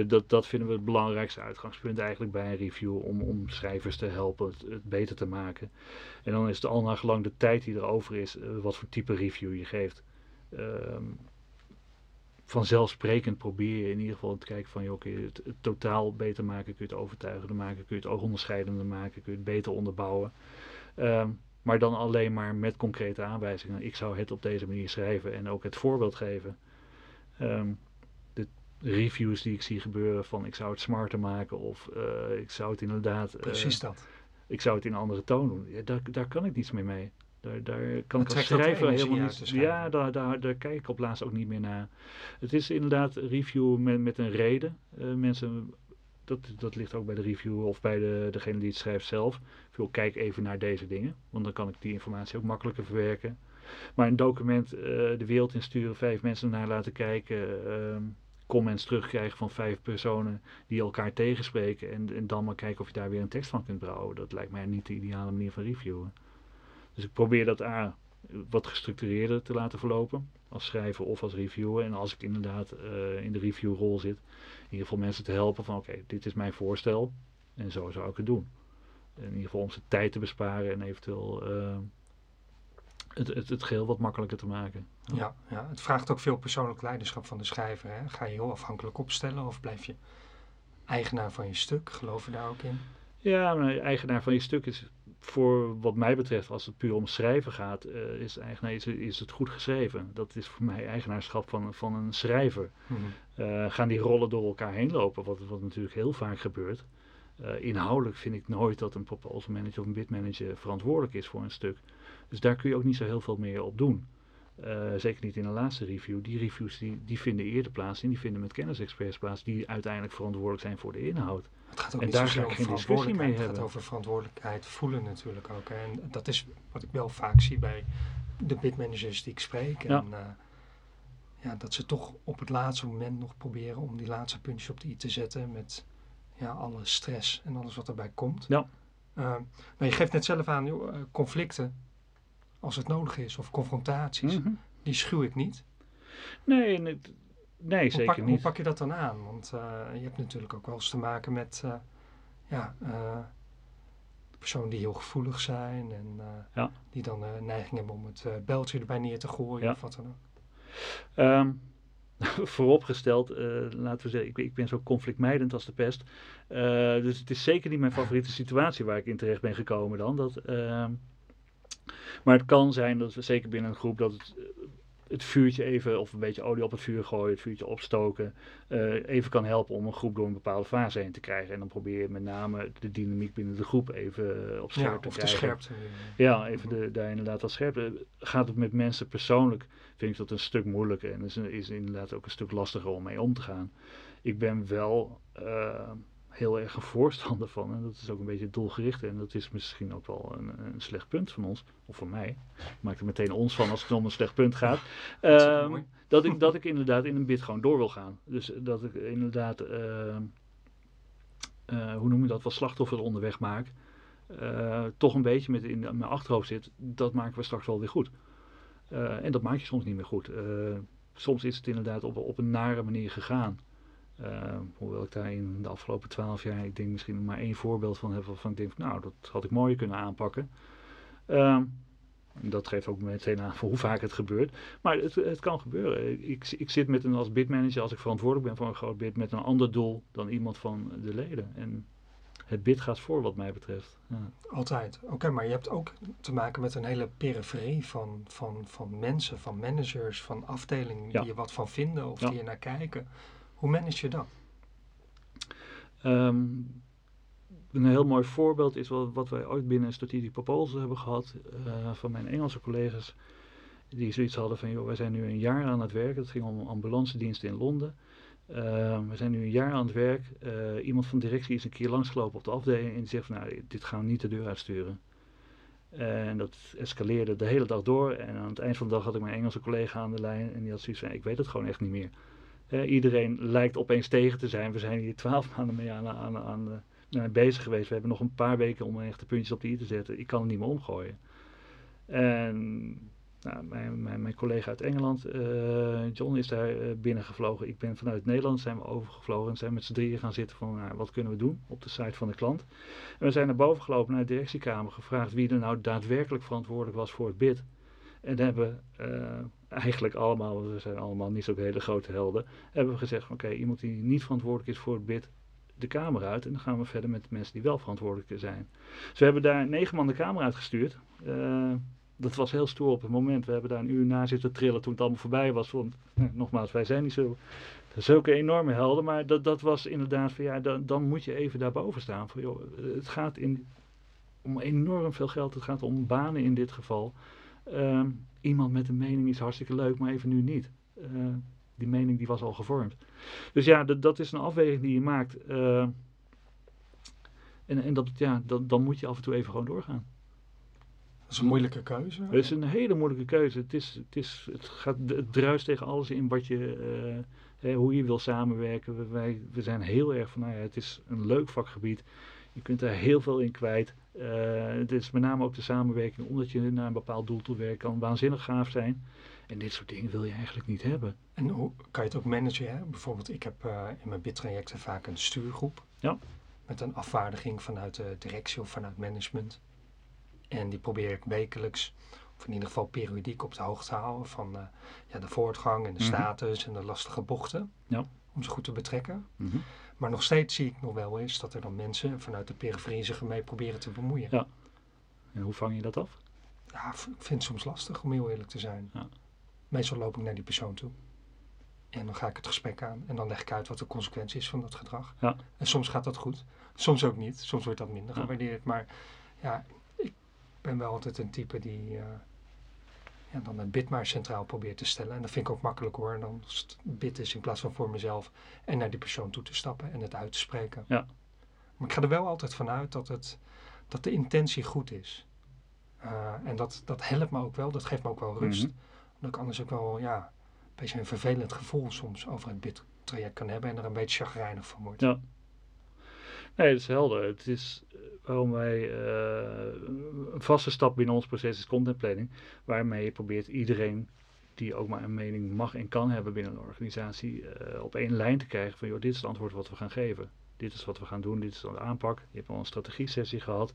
Dat, dat, vinden we het belangrijkste uitgangspunt eigenlijk bij een review. Om, om schrijvers te helpen het, beter te maken. En dan is het al naar gelang de tijd die er over is. eh, wat voor type review je geeft. Ehm, vanzelfsprekend probeer je in ieder geval te kijken van... Joh, kun je het, totaal beter maken? Kun je het overtuigender maken? Kun je het onderscheidender maken? Kun je het beter onderbouwen? Ehm, maar dan alleen maar met concrete aanwijzingen. Ik zou het op deze manier schrijven en ook het voorbeeld geven. Ehm, reviews die ik zie gebeuren van ik zou het smarter maken of eh, ik zou het inderdaad, eh, Precies dat. ik zou het in een andere toon doen. Ja, daar, daar kan ik niets meer mee. Daar, daar kan Dat ik als schrijver helemaal niet. schrijver. Ja, daar, daar, daar kijk ik op laatst ook niet meer naar. Het is inderdaad review met, met een reden. Eh, mensen, dat, dat ligt ook bij de reviewer of bij de, degene die het schrijft zelf. Veel kijk even naar deze dingen, want dan kan ik die informatie ook makkelijker verwerken. Maar een document de wereld insturen, vijf mensen naar laten kijken, ehm, comments terugkrijgen van vijf personen die elkaar tegenspreken en, en dan maar kijken of je daar weer een tekst van kunt brouwen. Dat lijkt mij niet de ideale manier van reviewen. Dus ik probeer dat A, wat gestructureerder te laten verlopen, als schrijver of als reviewer. En als ik inderdaad eh, in de reviewrol zit, in ieder geval mensen te helpen van oké, dit is mijn voorstel en zo zou ik het doen. In ieder geval om ze tijd te besparen en eventueel eh, het, het, het geheel wat makkelijker te maken. Ja, ja, het vraagt ook veel persoonlijk leiderschap van de schrijver. Hè? Ga je heel afhankelijk opstellen of blijf je eigenaar van je stuk? Geloof je daar ook in? Ja, maar eigenaar van je stuk is voor wat mij betreft, als het puur om schrijven gaat, eh, is, eigenaar, is, is het goed geschreven. Dat is voor mij eigenaarschap van, van een schrijver. Mhm. Eh, gaan die rollen door elkaar heen lopen, wat, wat natuurlijk heel vaak gebeurt. Eh, inhoudelijk vind ik nooit dat een proposal manager of een bid manager verantwoordelijk is voor een stuk. Dus daar kun je ook niet zo heel veel meer op doen. Eh, zeker niet in de laatste review. Die reviews die, die vinden eerder plaats en die vinden met kennisexperts plaats die uiteindelijk verantwoordelijk zijn voor de inhoud. Het gaat ook En niet daar ga ik geen discussie mee verantwoordelijkheid. Het gaat hebben. over verantwoordelijkheid voelen natuurlijk ook. En dat is wat ik wel vaak zie bij de bidmanagers die ik spreek. Ja. En, eh, ja, dat ze toch op het laatste moment nog proberen om die laatste puntje op de i te zetten met ja, alle stress en alles wat erbij komt. Ja. Eh, maar je geeft net zelf aan, joh, conflicten, als het nodig is, of confrontaties, Mhm. die schuw ik niet. Nee, het- nee Hoe zeker pak, hoe niet. pak je dat dan aan? Want eh, je hebt natuurlijk ook wel eens te maken met eh, ja, eh, personen die heel gevoelig zijn en Ja. die dan eh neiging hebben om het beltje erbij neer te gooien Ja. of wat dan ook. Ehm, vooropgesteld, laten we zeggen, ik, ik ben zo conflictmijdend als de pest. Dus het is zeker niet mijn favoriete situatie waar ik in terecht ben gekomen dan. Dat, ehm, maar het kan zijn dat we zeker binnen een groep dat het, eh, het vuurtje even, of een beetje olie op het vuur gooien, het vuurtje opstoken, eh, even kan helpen om een groep door een bepaalde fase heen te krijgen. En dan probeer je met name de dynamiek binnen de groep even eh, op scherp Ja, te of de krijgen. scherpte. eh, Ja, even de, daar inderdaad wat scherper. Gaat het met mensen persoonlijk, vind ik dat een stuk moeilijker. En is, is inderdaad ook een stuk lastiger om mee om te gaan. Ik ben wel uh, heel erg een voorstander van, en dat is ook een beetje doelgericht, en dat is misschien ook wel een, een slecht punt van ons, of van mij. Ik maak er meteen ons van als het om een slecht punt gaat. dat, uh, dat, ik, dat ik inderdaad in een bid gewoon door wil gaan. Dus dat ik inderdaad, uh, hoe noem je dat, wat slachtoffer onderweg maak. toch een beetje met in mijn achterhoofd zit, dat maken we straks wel weer goed. en dat maak je soms niet meer goed. soms is het inderdaad op, op een nare manier gegaan. Uh, hoewel ik daar in de afgelopen twaalf jaar, ik denk misschien maar één voorbeeld van heb waarvan ik denk, nou, dat had ik mooier kunnen aanpakken. Uh, dat geeft ook meteen aan voor hoe vaak het gebeurt. Maar het, het kan gebeuren. Ik, ik zit met een, als bidmanager, als ik verantwoordelijk ben voor een groot bid, met een ander doel dan iemand van de leden. En het bid gaat voor wat mij betreft. Ja. Altijd. Oké, maar je hebt ook te maken met een hele periferie van, van, van mensen, van managers, van afdelingen die je wat van vinden of die je naar kijken. Hoe manage je dat? Um, een heel mooi voorbeeld is wat, wat wij ooit binnen Strategic Proposal hebben gehad uh, van mijn Engelse collega's. Die zoiets hadden van, joh, wij zijn nu een jaar aan het werken. Het ging om ambulance diensten in Londen. Uh, we zijn nu een jaar aan het werk. Uh, iemand van directie is een keer langsgelopen op de afdeling en die zegt van, nou, dit gaan we niet de deur uitsturen. En dat escaleerde de hele dag door. En aan het eind van de dag had ik mijn Engelse collega aan de lijn en die had zoiets van, ik weet het gewoon echt niet meer. Iedereen lijkt opeens tegen te zijn. We zijn hier twaalf maanden mee aan, aan, aan, aan bezig geweest. We hebben nog een paar weken om echt de puntjes op de i te zetten. Ik kan het niet meer omgooien. En nou, mijn, mijn, mijn, collega uit Engeland, uh, John, is daar uh, binnengevlogen. Ik ben vanuit Nederland zijn we overgevlogen en zijn met z'n drieën gaan zitten van nou, wat kunnen we doen op de site van de klant. En we zijn naar boven gelopen naar de directiekamer, gevraagd wie er nou daadwerkelijk verantwoordelijk was voor het bid. En hebben eigenlijk allemaal, we zijn allemaal niet zo hele grote helden, hebben we gezegd: oké, iemand die niet verantwoordelijk is voor het bid, de kamer uit. En dan gaan we verder met de mensen die wel verantwoordelijk zijn. Dus we hebben daar negen man de kamer uitgestuurd. Uh, dat was heel stoer op het moment. We hebben daar een uur na zitten trillen toen het allemaal voorbij was. Want, nou, nogmaals, wij zijn niet zo, zulke enorme helden. Maar dat, dat was inderdaad van ja, dan, dan moet je even daarboven staan. Van, joh, het gaat in, om enorm veel geld. Het gaat om banen in dit geval. Uh, iemand met een mening is hartstikke leuk, maar even nu niet. Uh, die mening die was al gevormd. Dus ja, dat is een afweging die je maakt. Uh, en en dat, ja, dat, dan moet je af en toe even gewoon doorgaan. Dat is een moeilijke keuze. Het is een hele moeilijke keuze. Het, is, het, is, het, gaat, het druist tegen alles in wat je, uh, hoe je wil samenwerken. We, wij, we zijn heel erg van, nou ja, het is een leuk vakgebied. Je kunt er heel veel in kwijt. Uh, het is met name ook de samenwerking, omdat je naar een bepaald doel toe werkt, kan waanzinnig gaaf zijn. En dit soort dingen wil je eigenlijk niet hebben. En hoe kan je het ook managen? Hè? Bijvoorbeeld, ik heb uh, in mijn bidtrajecten vaak een stuurgroep. Ja. Met een afvaardiging vanuit de directie of vanuit management. En die probeer ik wekelijks, of in ieder geval periodiek, op de hoogte te houden van uh, ja, de voortgang en de mm -hmm. status en de lastige bochten. Ja. Om ze goed te betrekken. Mm -hmm. Maar nog steeds zie ik nog wel eens dat er dan mensen vanuit de periferie zich ermee proberen te bemoeien. Ja. En hoe vang je dat af? Ja, ik vind het soms lastig om heel eerlijk te zijn. Ja. Meestal loop ik naar die persoon toe. En dan ga ik het gesprek aan. En dan leg ik uit wat de consequentie is van dat gedrag. Ja. En soms gaat dat goed. Soms ook niet. Soms wordt dat minder gewaardeerd. Maar ja, ik ben wel altijd een type die uh, ja, dan het bid maar centraal probeert te stellen. En dat vind ik ook makkelijk hoor. En dan bid is in plaats van voor mezelf en naar die persoon toe te stappen en het uit te spreken. Ja. Maar ik ga er wel altijd vanuit dat, het, dat de intentie goed is. Uh, en dat, dat helpt me ook wel. Dat geeft me ook wel rust. Mm -hmm. Omdat ik anders ook wel ja, een beetje een vervelend gevoel soms over het bidtraject kan hebben. En er een beetje chagrijnig van wordt. Ja. Nee, dat is helder. Het is waarom wij uh, een vaste stap binnen ons proces is content planning, waarmee je probeert iedereen die ook maar een mening mag en kan hebben binnen een organisatie, uh, op één lijn te krijgen van joh, dit is het antwoord wat we gaan geven. Dit is wat we gaan doen, dit is de aanpak. Je hebt al een strategie sessie gehad.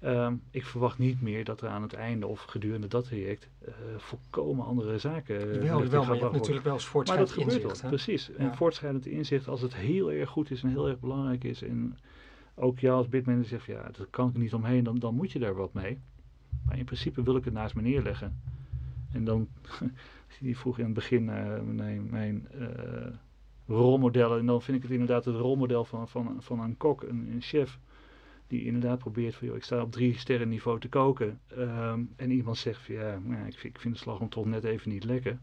Um, ik verwacht niet meer dat er aan het einde of gedurende dat traject uh, volkomen andere zaken. Uh, wel, wel maar je hebt natuurlijk wel eens voortschrijdend maar dat inzicht. Wel, precies. Ja. En voortschrijdend inzicht, als het heel erg goed is en heel erg belangrijk is. En ook jou als bidmanager zegt, ja, dat kan ik niet omheen, dan, dan moet je daar wat mee. Maar in principe wil ik het naast me neerleggen. En dan, die vroeg in het begin uh, mijn, mijn rolmodellen. En dan vind ik het inderdaad het rolmodel van, van, van een kok, een, een chef die inderdaad probeert van, joh, ik sta op drie sterren niveau te koken. Um, en iemand zegt van, ja, nou, ik, vind, ik vind de slagroom toch net even niet lekker.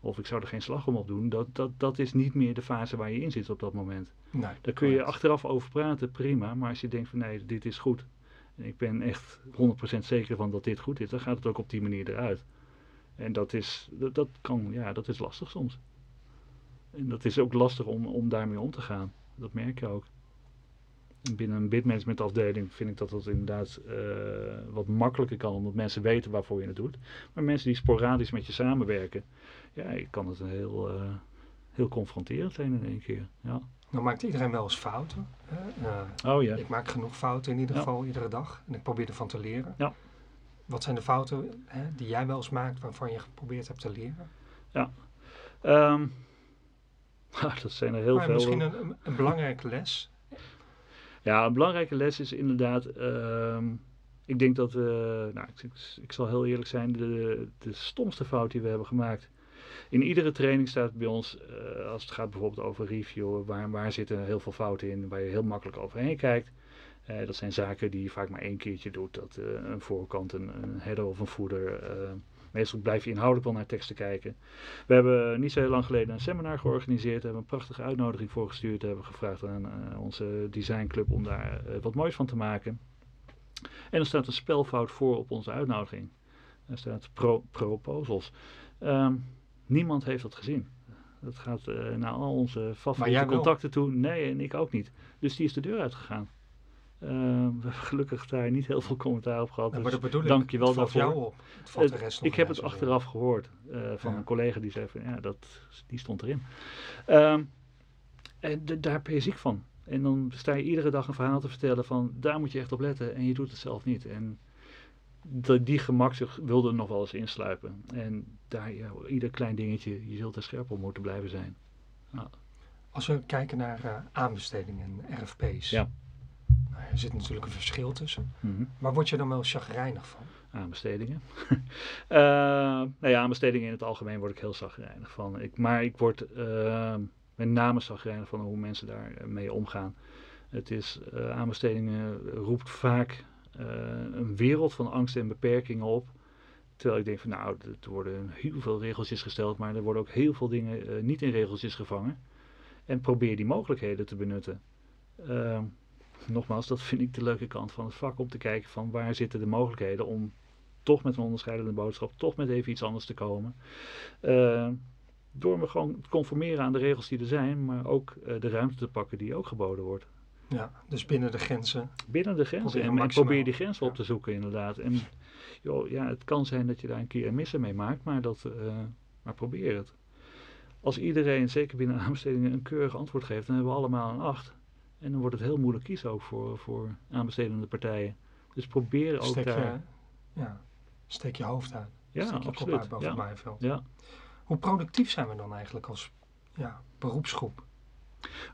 Of ik zou er geen slag om op doen. Dat, dat, dat is niet meer de fase waar je in zit op dat moment. Nee, Daar kun je achteraf over praten, prima. Maar als je denkt van nee, dit is goed. En ik ben echt 100% zeker van dat dit goed is. Dan gaat het ook op die manier eruit. En dat is, dat, dat kan, ja, dat is lastig soms. En dat is ook lastig om, om daarmee om te gaan. Dat merk je ook. En binnen een bidmanagement afdeling vind ik dat dat inderdaad eh, wat makkelijker kan. Omdat mensen weten waarvoor je het doet. Maar mensen die sporadisch met je samenwerken. Ja, je kan het heel, eh, heel confronterend zijn in één keer. Ja. Nou maakt iedereen wel eens fouten. Hè? Eh, Oh ja. Ik maak genoeg fouten in ieder Ja. geval iedere dag. En ik probeer ervan te leren. Ja. Wat zijn de fouten hè, die jij wel eens maakt waarvan je geprobeerd hebt te leren? Ehm, dat zijn er heel maar veel. misschien een, een belangrijke les. Ja, een belangrijke les is inderdaad. ehm, ik denk dat we. Nou, ik, ik- zal heel eerlijk zijn. De, de stomste fout die we hebben gemaakt. In iedere training staat bij ons. eh, als het gaat bijvoorbeeld over review. Waar, waar zitten heel veel fouten in. Waar je heel makkelijk overheen kijkt. Eh, dat zijn zaken die je vaak maar één keertje doet. Dat eh, een voorkant, een, een header of een footer. Meestal blijf je inhoudelijk wel naar teksten kijken. We hebben niet zo heel lang geleden een seminar georganiseerd. Hebben een prachtige uitnodiging voor gestuurd. Hebben gevraagd aan eh, onze designclub om daar eh, wat moois van te maken. En er staat een spelfout voor op onze uitnodiging. Er staat pro proposals. Ehm, niemand heeft dat gezien. Dat gaat eh, naar al onze favoriete contacten toe. Nee, en ik ook niet. Dus die is de deur uitgegaan. Ehm, we hebben gelukkig daar niet heel veel commentaar op gehad. Ja, maar dus dat bedoel ik. dank je wel daarvoor. jou op. Het valt de rest nog ik heb het achteraf gehoord eh, van Ja. een collega die zei van ja, dat, die stond erin. Ehm, en daar ben je ziek van. En dan sta je iedere dag een verhaal te vertellen van daar moet je echt op letten en je doet het zelf niet. En de, die gemakzucht wilde er nog wel eens insluipen. En daar, ja, ieder klein dingetje, je zult er scherp op moeten blijven zijn. Als we kijken naar eh, aanbestedingen en RFP's. Ja. Er zit natuurlijk een verschil tussen. Mhm. Waar word je dan wel chagrijnig van? Aanbestedingen. Eh nou ja, aanbestedingen in het algemeen word ik heel zagrijnig van. Ik, maar ik word eh, met name zagrijnig van hoe mensen daar eh, mee omgaan. Het is, aanbestedingen roept vaak een wereld van angst en beperkingen op. Terwijl ik denk van nou, er worden heel veel regeltjes gesteld, maar er worden ook heel veel dingen niet in regeltjes gevangen. En probeer die mogelijkheden te benutten. Nogmaals, dat vind ik de leuke kant van het vak. Om te kijken van waar zitten de mogelijkheden om toch met een onderscheidende boodschap, toch met even iets anders te komen. Eh, door me gewoon te conformeren aan de regels die er zijn, maar ook eh, de ruimte te pakken die ook geboden wordt. Ja, dus binnen de grenzen. Binnen de grenzen. En, probeer die grenzen op te zoeken, inderdaad. En joh, ja, het kan zijn dat je daar een keer een missen mee maakt, maar, dat, eh, maar probeer het. Als iedereen, zeker binnen aanbestedingen, een keurig antwoord geeft, dan hebben we allemaal een 8. En dan wordt het heel moeilijk kiezen ook voor, voor aanbestedende partijen. Dus probeer ook Steek je, daar. ja, steek je hoofd uit. Ja, steek je kop absoluut. uit boven Ja. het maaiveld. Ja. Hoe productief zijn we dan eigenlijk als ja, beroepsgroep?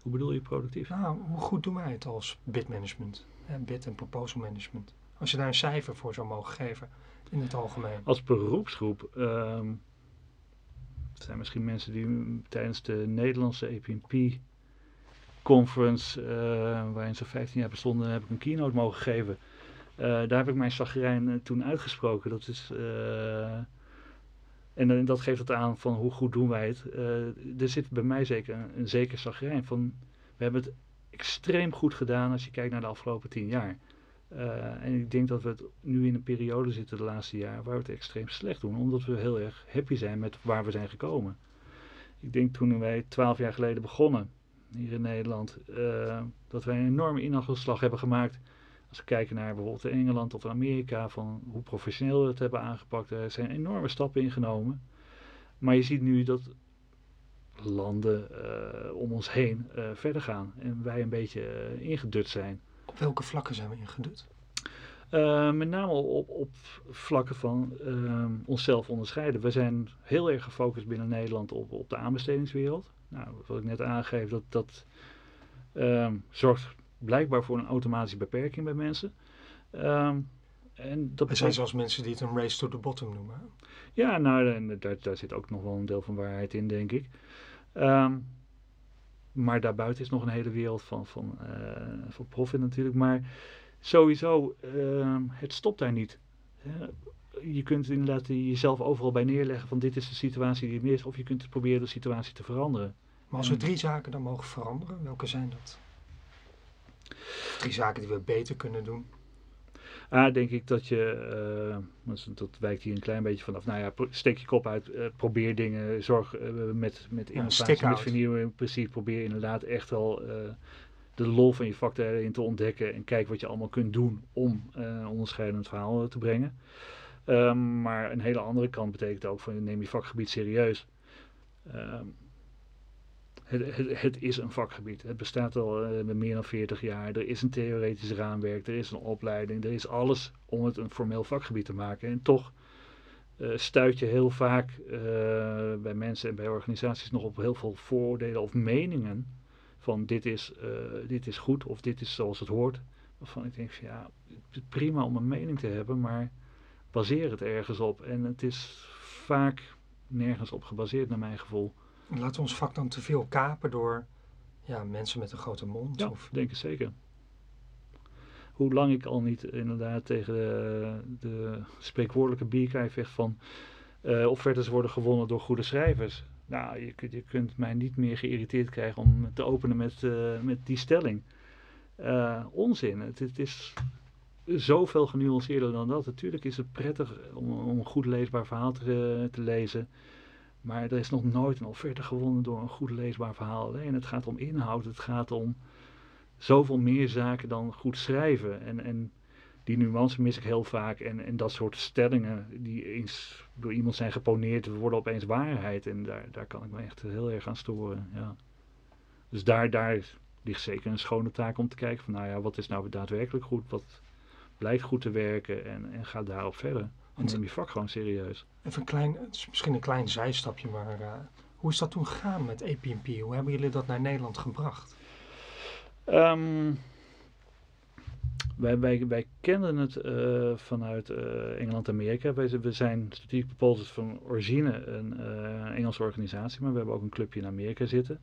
Hoe bedoel je productief? Nou, hoe goed doen wij het als bidmanagement? Hè, bid en proposal management. Als je daar een cijfer voor zou mogen geven in het algemeen. Als beroepsgroep ehm, er zijn misschien mensen die tijdens de Nederlandse APNP conference, eh, waarin ze 15 jaar bestonden, heb ik een keynote mogen geven. Eh, daar heb ik mijn chagrijn eh, toen uitgesproken. Dat is, en dat geeft het aan van hoe goed doen wij het. Er zit bij mij zeker een, zeker chagrijn van. We hebben het extreem goed gedaan als je kijkt naar de afgelopen tien jaar. En ik denk dat we het nu in een periode zitten de laatste jaar waar we het extreem slecht doen, omdat we heel erg happy zijn met waar we zijn gekomen. Ik denk toen wij twaalf jaar geleden begonnen hier in Nederland, eh, dat wij een enorme inhaalslag hebben gemaakt. Als we kijken naar bijvoorbeeld Engeland of Amerika, van hoe professioneel we het hebben aangepakt, er zijn enorme stappen ingenomen. Maar je ziet nu dat landen eh, om ons heen eh, verder gaan en wij een beetje ingedut zijn. Op welke vlakken zijn we ingedut? Uh, met name op, op vlakken van uh, onszelf onderscheiden. We zijn heel erg gefocust binnen Nederland op, op de aanbestedingswereld. Nou, wat ik net aangeef, dat, dat uh, zorgt blijkbaar voor een automatische beperking bij mensen. Ehm, en dat er zijn zelfs mensen die het een race to the bottom noemen. Ja, nou, daar, daar zit ook nog wel een deel van waarheid in, denk ik. Um, maar daarbuiten is nog een hele wereld van, van, uh, van profit natuurlijk. Maar sowieso, uh, het stopt daar niet. je kunt inderdaad jezelf overal bij neerleggen van dit is de situatie die er is. Of je kunt proberen de situatie te veranderen. Maar als we drie zaken dan mogen veranderen, welke zijn dat? Drie zaken die we beter kunnen doen. A, denk ik dat je, uh, dat wijkt hier een klein beetje vanaf, nou ja, steek je kop uit, uh, probeer dingen, zorg uh, met, met innovatie, ja, met vernieuwing, precies, probeer inderdaad echt wel de lol van je vak erin te ontdekken en kijk wat je allemaal kunt doen om een onderscheidend verhaal te brengen. Um, maar een hele andere kant betekent ook van neem je vakgebied serieus. Um, het, het, is een vakgebied. Het bestaat al uh, meer dan 40 jaar. Er is een theoretisch raamwerk, er is een opleiding, er is alles om het een formeel vakgebied te maken. En toch uh, stuit je heel vaak uh, bij mensen en bij organisaties nog op heel veel vooroordelen of meningen van dit is, dit is goed of dit is zoals het hoort. Waarvan ik denk ja, prima om een mening te hebben, maar baseer het ergens op. En het is vaak nergens op gebaseerd naar mijn gevoel. Laten we ons vak dan te veel kapen door ja, mensen met een grote mond? Ja, of? denk ik zeker. Hoe lang ik al niet inderdaad tegen de, de spreekwoordelijke bierkij vecht van uh, offertes worden gewonnen door goede schrijvers. Nou, je, je kunt mij niet meer geïrriteerd krijgen om te openen met, uh, met die stelling. Uh, onzin. Het, het, is zoveel genuanceerder dan dat. Natuurlijk is het prettig om, om een goed leesbaar verhaal te, te lezen. Maar er is nog nooit een offerte gewonnen door een goed leesbaar verhaal alleen. Het gaat om inhoud, het gaat om zoveel meer zaken dan goed schrijven. En, en die nuance mis ik heel vaak. En, en dat soort stellingen die eens door iemand zijn geponeerd, worden opeens waarheid. En daar, daar kan ik me echt heel erg aan storen. Ja. Dus daar, daar ligt zeker een schone taak om te kijken van nou ja, wat is nou daadwerkelijk goed? Wat blijkt goed te werken en, en ga daarop verder. En neem je vak gewoon serieus. Even een klein, het is misschien een klein zijstapje, maar uh, hoe is dat toen gegaan met APNP? Hoe hebben jullie dat naar Nederland gebracht? Um, wij, wij, wij kenden het uh, vanuit uh, Engeland en Amerika. Wij, we zijn Strategic Proposals van origine een Engelse organisatie, maar we hebben ook een clubje in Amerika zitten.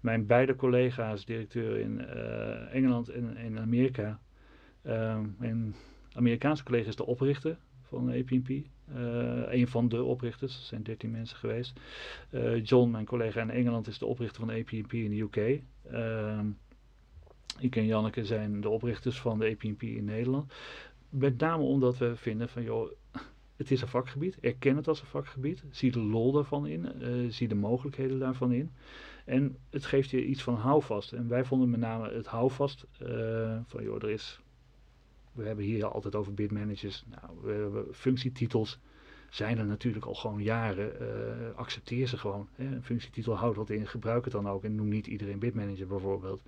Mijn beide collega's, directeur in Engeland en in Amerika, um, mijn Amerikaanse collega is de oprichter van APNP. Uh, eh, een van de oprichters, er zijn 13 mensen geweest. Uh, John, mijn collega in Engeland, is de oprichter van APNP in de UK. Uh, ehm, ik en Janneke zijn de oprichters van de APNP in Nederland. Met name omdat we vinden van joh, het is een vakgebied. Erken het als een vakgebied. Zie de lol daarvan in. Uh, zie de mogelijkheden daarvan in. En het geeft je iets van houvast. En wij vonden met name het houvast van joh, er is we hebben hier altijd over bidmanagers. Nou, we hebben functietitels zijn er natuurlijk al gewoon jaren. Uh, accepteer ze gewoon. Hè. Een functietitel houdt wat in, gebruik het dan ook. En noem niet iedereen bidmanager bijvoorbeeld.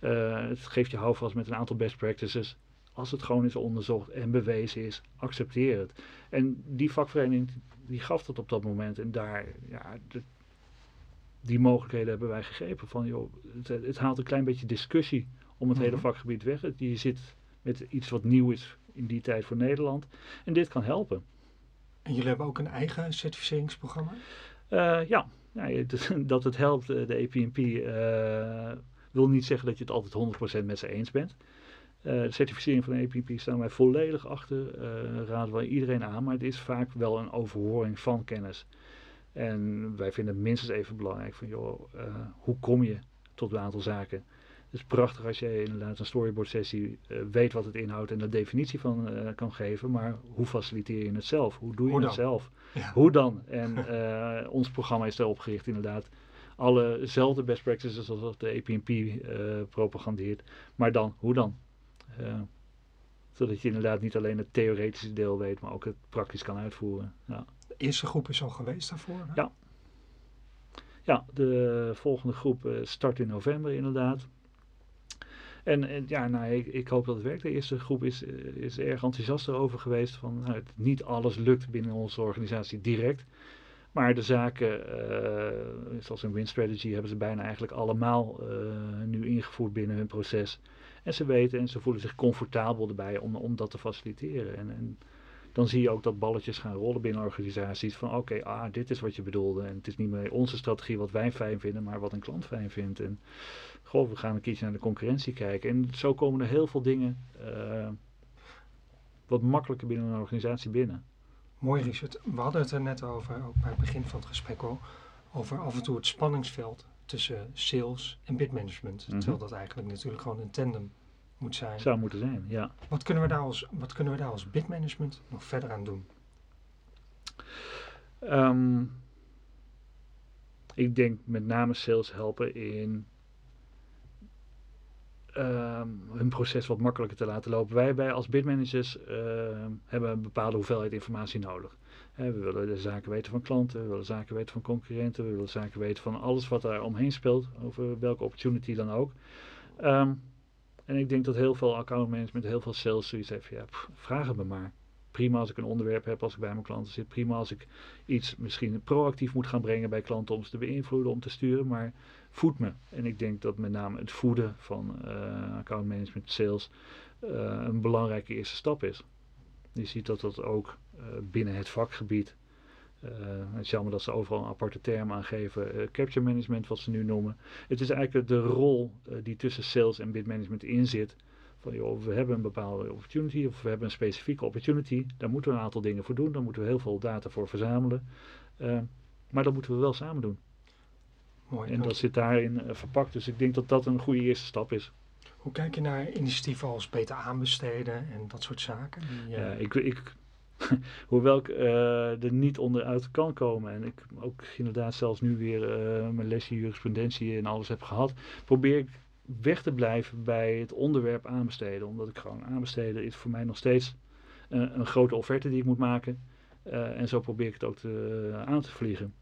Uh, het geeft je houvast met een aantal best practices. Als het gewoon is onderzocht en bewezen is, accepteer het. En die vakvereniging die gaf dat op dat moment. En daar, ja, de, die mogelijkheden hebben wij gegrepen. Van, joh, het, het haalt een klein beetje discussie om het hele mhm. vakgebied weg. Je zit met iets wat nieuw is in die tijd voor Nederland. En dit kan helpen. En jullie hebben ook een eigen certificeringsprogramma? Uh, ja, ja, dat het helpt, eh, de uh, eh, wil niet zeggen dat je het altijd 100% met ze eens bent. de certificering van de EPNP staan wij volledig achter, raden wij iedereen aan, maar het is vaak wel een overhoring van kennis. En wij vinden het minstens even belangrijk van, joh, hoe kom je tot een aantal zaken? Is prachtig als je inderdaad een storyboard sessie uh, weet wat het inhoudt en de definitie van uh, kan geven. Maar hoe faciliteer je het zelf? Hoe doe je het zelf? Ja. Hoe dan? En uh, ons programma is erop gericht inderdaad. Allezelfde best practices zoals de APNP propagandeert. Maar dan, hoe dan? zodat je inderdaad niet alleen het theoretische deel weet, maar ook het praktisch kan uitvoeren. Ja. De eerste groep is al geweest daarvoor? Hè? Ja. Ja, de volgende groep start in november inderdaad. En, en ja, nou, ik, hoop dat het werkt. De eerste groep is, eh, is erg enthousiast erover geweest. Van, nou, het, niet alles lukt binnen onze organisatie direct. Maar de zaken, uh, zoals een win hebben ze bijna eigenlijk allemaal uh, nu ingevoerd binnen hun proces. En ze weten en ze voelen zich comfortabel erbij om, om dat te faciliteren. En, en dan zie je ook dat balletjes gaan rollen binnen organisaties. Van oké, ah, dit is wat je bedoelde. En het is niet meer onze strategie wat wij fijn vinden, maar wat een klant fijn vindt. En goh, we gaan een keertje naar de concurrentie kijken. En zo komen er heel veel dingen uh, wat makkelijker binnen een organisatie binnen. Mooi Richard. We hadden het er net over, ook bij het begin van het gesprek al, over af en toe het spanningsveld tussen sales en bidmanagement. Mhm. Terwijl dat eigenlijk natuurlijk gewoon een tandem moet zijn. Zou moeten zijn, ja. Wat kunnen we daar als, wat kunnen we daar als bidmanagement nog verder aan doen? Ehm, ik denk met name sales helpen in ehm, hun proces wat makkelijker te laten lopen. Wij, wij als bidmanagers ehm, hebben een bepaalde hoeveelheid informatie nodig. Hè, we willen de zaken weten van klanten, we willen zaken weten van concurrenten, we willen zaken weten van alles wat daar omheen speelt, over welke opportunity dan ook. En ik denk dat heel veel account management, heel veel sales zoiets heeft ja, pff, vraag het me maar. Prima als ik een onderwerp heb, als ik bij mijn klanten zit. Prima als ik iets misschien proactief moet gaan brengen bij klanten om ze te beïnvloeden, om te sturen. Maar voed me. En ik denk dat met name het voeden van eh, account management, sales, eh, een belangrijke eerste stap is. Je ziet dat dat ook eh, binnen het vakgebied. Eh, het is jammer dat ze overal een aparte term aangeven. eh, capture management, wat ze nu noemen. Het is eigenlijk de rol eh, die tussen sales en bid management in zit. Van joh, we hebben een bepaalde opportunity of we hebben een specifieke opportunity. Daar moeten we een aantal dingen voor doen. Daar moeten we heel veel data voor verzamelen. Maar dat moeten we wel samen doen. Mooi. En dat zit daarin verpakt. Dus ik denk dat dat een goede eerste stap is. Hoe kijk je naar initiatieven als beter aanbesteden en dat soort zaken? Die, Ja, ik, ik, hoewel ik eh, er niet onderuit kan komen en ik ook inderdaad zelfs nu weer eh, mijn lesje jurisprudentie en alles heb gehad, probeer ik weg te blijven bij het onderwerp aanbesteden. Omdat ik gewoon aanbesteden is voor mij nog steeds een, een grote offerte die ik moet maken. Eh, en zo probeer ik het ook aan te vliegen.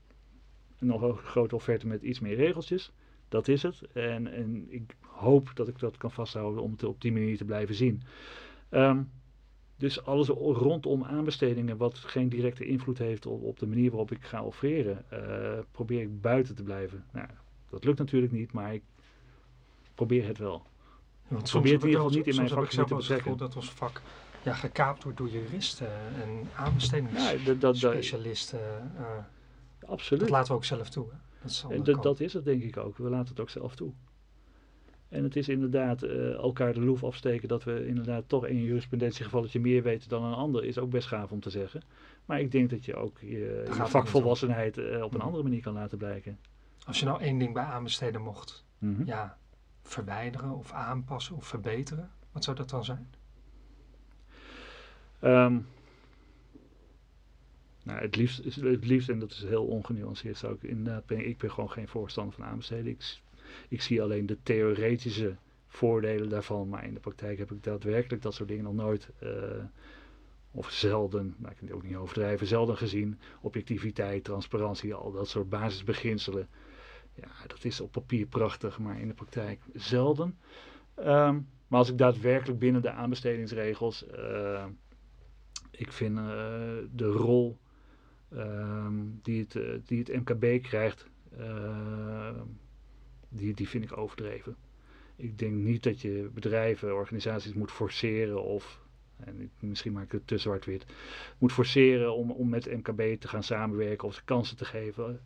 En nog een grote offerte met iets meer regeltjes. Dat is het. En, en ik hoop dat ik dat kan vasthouden om het op die manier te blijven zien. Ehm, dus alles rondom aanbestedingen wat geen directe invloed heeft op, op de manier waarop ik ga offreren, eh, probeer ik buiten te blijven. Nou, dat lukt natuurlijk niet, maar ik probeer het wel. Want probeer het in ieder geval niet in mijn vakgebied te betrekken. dat ons vak ja, gekaapt wordt door juristen en aanbestedingsspecialisten. Ja, eh, absoluut. dat laten we ook zelf toe. Hè? Dat, is En dat, dat is het denk ik ook. We laten het ook zelf toe. En het is inderdaad eh, elkaar de loef afsteken dat we inderdaad toch in een jurisprudentiegevalletje meer weten dan een ander, is ook best gaaf om te zeggen. Maar ik denk dat je ook je, je vakvolwassenheid eh, op een Mhm. andere manier kan laten blijken. Als je nou één ding bij aanbesteden mocht Mhm. ja, verwijderen of aanpassen of verbeteren, wat zou dat dan zijn? Ehm, nou, het liefst, het liefst, en dat is heel ongenuanceerd, zou ik inderdaad ben ik ben gewoon geen voorstander van aanbesteden. Ik, ik zie alleen de theoretische voordelen daarvan, maar in de praktijk heb ik daadwerkelijk dat soort dingen nog nooit, eh, of zelden, maar ik kan het ook niet overdrijven, zelden gezien. Objectiviteit, transparantie, al dat soort basisbeginselen. Ja, dat is op papier prachtig, maar in de praktijk zelden. Ehm, maar als ik daadwerkelijk binnen de aanbestedingsregels, eh, ik vind eh, de rol ehm, die, het, die het MKB krijgt, die, die vind ik overdreven. Ik denk niet dat je bedrijven, organisaties moet forceren of, en misschien maak ik het te zwart-wit, moet forceren om, om met MKB te gaan samenwerken of ze kansen te geven.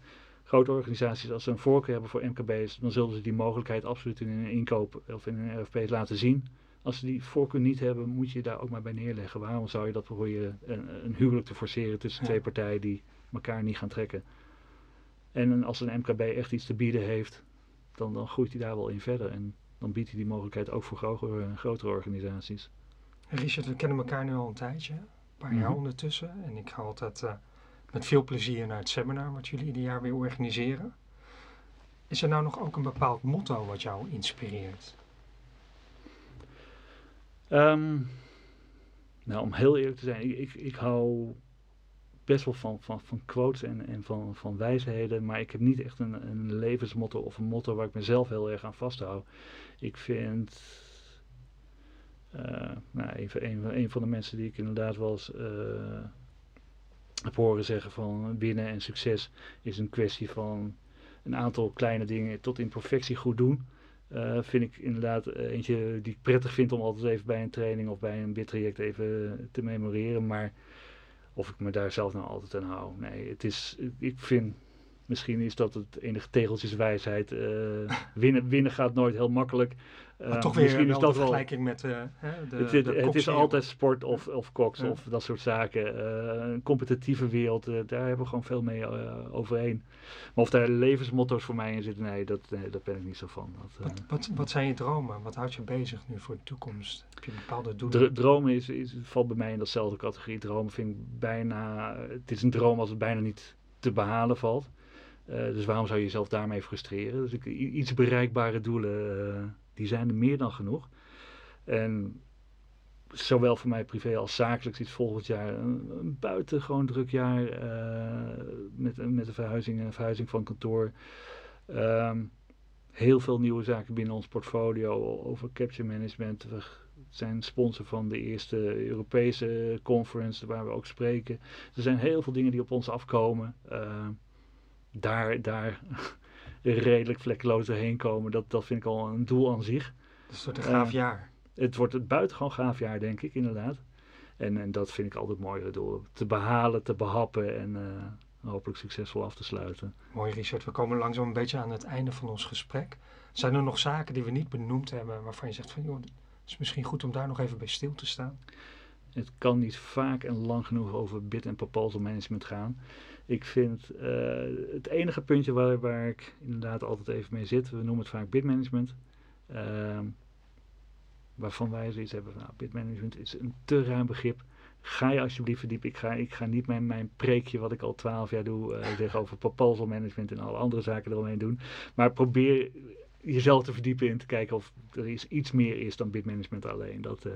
Grote organisaties, als ze een voorkeur hebben voor MKB's, dan zullen ze die mogelijkheid absoluut in hun inkoop of in hun RFP's laten zien. Als ze die voorkeur niet hebben, moet je daar ook maar bij neerleggen. Waarom zou je dat proberen een, een huwelijk te forceren tussen twee partijen die elkaar niet gaan trekken? En een- als een MKB echt iets te bieden heeft, dan, dan groeit hij daar wel in verder. En dan biedt hij die mogelijkheid ook voor grotere, grotere organisaties. Richard, we kennen elkaar nu al een tijdje, een paar Mhm. jaar ondertussen. En ik ga altijd eh, met veel plezier naar het seminar wat jullie ieder jaar weer organiseren. Is er nou nog ook een bepaald motto wat jou inspireert? Ehm, nou, om heel eerlijk te zijn, ik, ik, ik hou best wel van, van, van quotes en, en van, van wijsheden, maar ik heb niet echt een, een levensmotto of een motto waar ik mezelf heel erg aan vasthoud. Ik vind, eh, nou, een, een, een van de mensen die ik inderdaad wel eens eh, heb horen zeggen van winnen en succes is een kwestie van een aantal kleine dingen tot in perfectie goed doen. Eh, vind ik inderdaad eentje die ik prettig vind om altijd even bij een training of bij een bidtraject even te memoreren. Maar of ik me daar zelf nou altijd aan hou. Nee, het is, ik vind Misschien is dat het enige tegeltjeswijsheid. Uh, winnen, winnen gaat nooit heel makkelijk. Maar uh, toch weer misschien is dat de vergelijking met uh, de, het, het, het is altijd sport of, of koks ja. of dat soort zaken. een competitieve wereld, daar hebben we gewoon veel mee overheen. Maar of daar levensmotto's voor mij in zitten, nee, dat, nee, daar ben ik niet zo van. Dat, wat, wat, wat, zijn je dromen? Wat houdt je bezig nu voor de toekomst? Heb je bepaalde doelen? Dr dromen is, is, valt bij mij in datzelfde categorie. Dromen vind ik bijna, het is een droom als het bijna niet te behalen valt. Uh, dus waarom zou je jezelf daarmee frustreren? Dus iets bereikbare doelen, uh, die zijn er meer dan genoeg. En zowel voor mij privé als zakelijk is volgend jaar een, buitengewoon druk jaar uh, met, met de verhuizing en verhuizing van kantoor. Um, heel veel nieuwe zaken binnen ons portfolio over capture management. We zijn sponsor van de eerste Europese conference waar we ook spreken. Er zijn heel veel dingen die op ons afkomen. Uh, daar, daar redelijk vlekkeloos doorheen komen, dat, dat vind ik al een doel aan zich. Dus het wordt een gaaf uh, jaar. Het wordt het buitengewoon gaaf jaar, denk ik, inderdaad. En, en dat vind ik altijd mooiere doel. Te behalen, te behappen en uh, hopelijk succesvol af te sluiten. Mooi Richard, we komen langzaam een beetje aan het einde van ons gesprek. Zijn er nog zaken die we niet benoemd hebben waarvan je zegt van joh, het is misschien goed om daar nog even bij stil te staan? Het kan niet vaak en lang genoeg over bid- en proposal management gaan. Ik vind uh, het enige puntje waar, waar ik inderdaad altijd even mee zit, we noemen het vaak bidmanagement. Uh, waarvan wij zoiets hebben van nou, bidmanagement is een te ruim begrip. Ga je alsjeblieft verdiepen. Ik ga, ik ga niet mijn, mijn preekje, wat ik al twaalf jaar doe, uh, zeggen over proposal management en alle andere zaken eromheen doen. Maar probeer jezelf te verdiepen in te kijken of er is iets meer is dan bidmanagement alleen. Dat, uh,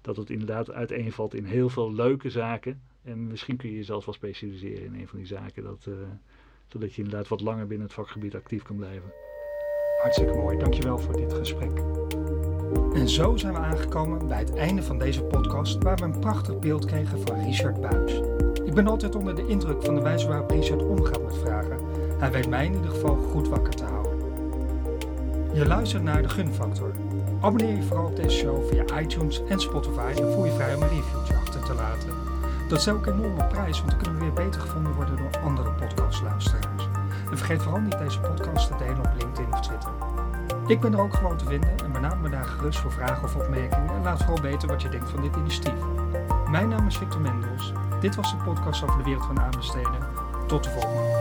dat het inderdaad uiteenvalt in heel veel leuke zaken. En misschien kun je jezelf wel specialiseren in een van die zaken. Dat, uh, zodat je inderdaad wat langer binnen het vakgebied actief kan blijven. Hartstikke mooi. Dankjewel voor dit gesprek. En zo zijn we aangekomen bij het einde van deze podcast, waar we een prachtig beeld kregen van Richard Buis. Ik ben altijd onder de indruk van de wijze waarop Richard omgaat met vragen. Hij weet mij in ieder geval goed wakker te houden. Je luistert naar de Gunfactor. Abonneer je vooral op deze show via iTunes en Spotify en voel je vrij om een achter te. Dat is ook een enorme prijs, want dan kunnen we weer beter gevonden worden door andere podcastluisteraars. En vergeet vooral niet deze podcast te delen op LinkedIn of Twitter. Ik ben er ook gewoon te vinden en benaam me daar gerust voor vragen of opmerkingen en laat vooral weten wat je denkt van dit initiatief. Mijn naam is Victor Mendels. Dit was de podcast over de wereld van aanbesteden. Tot de volgende.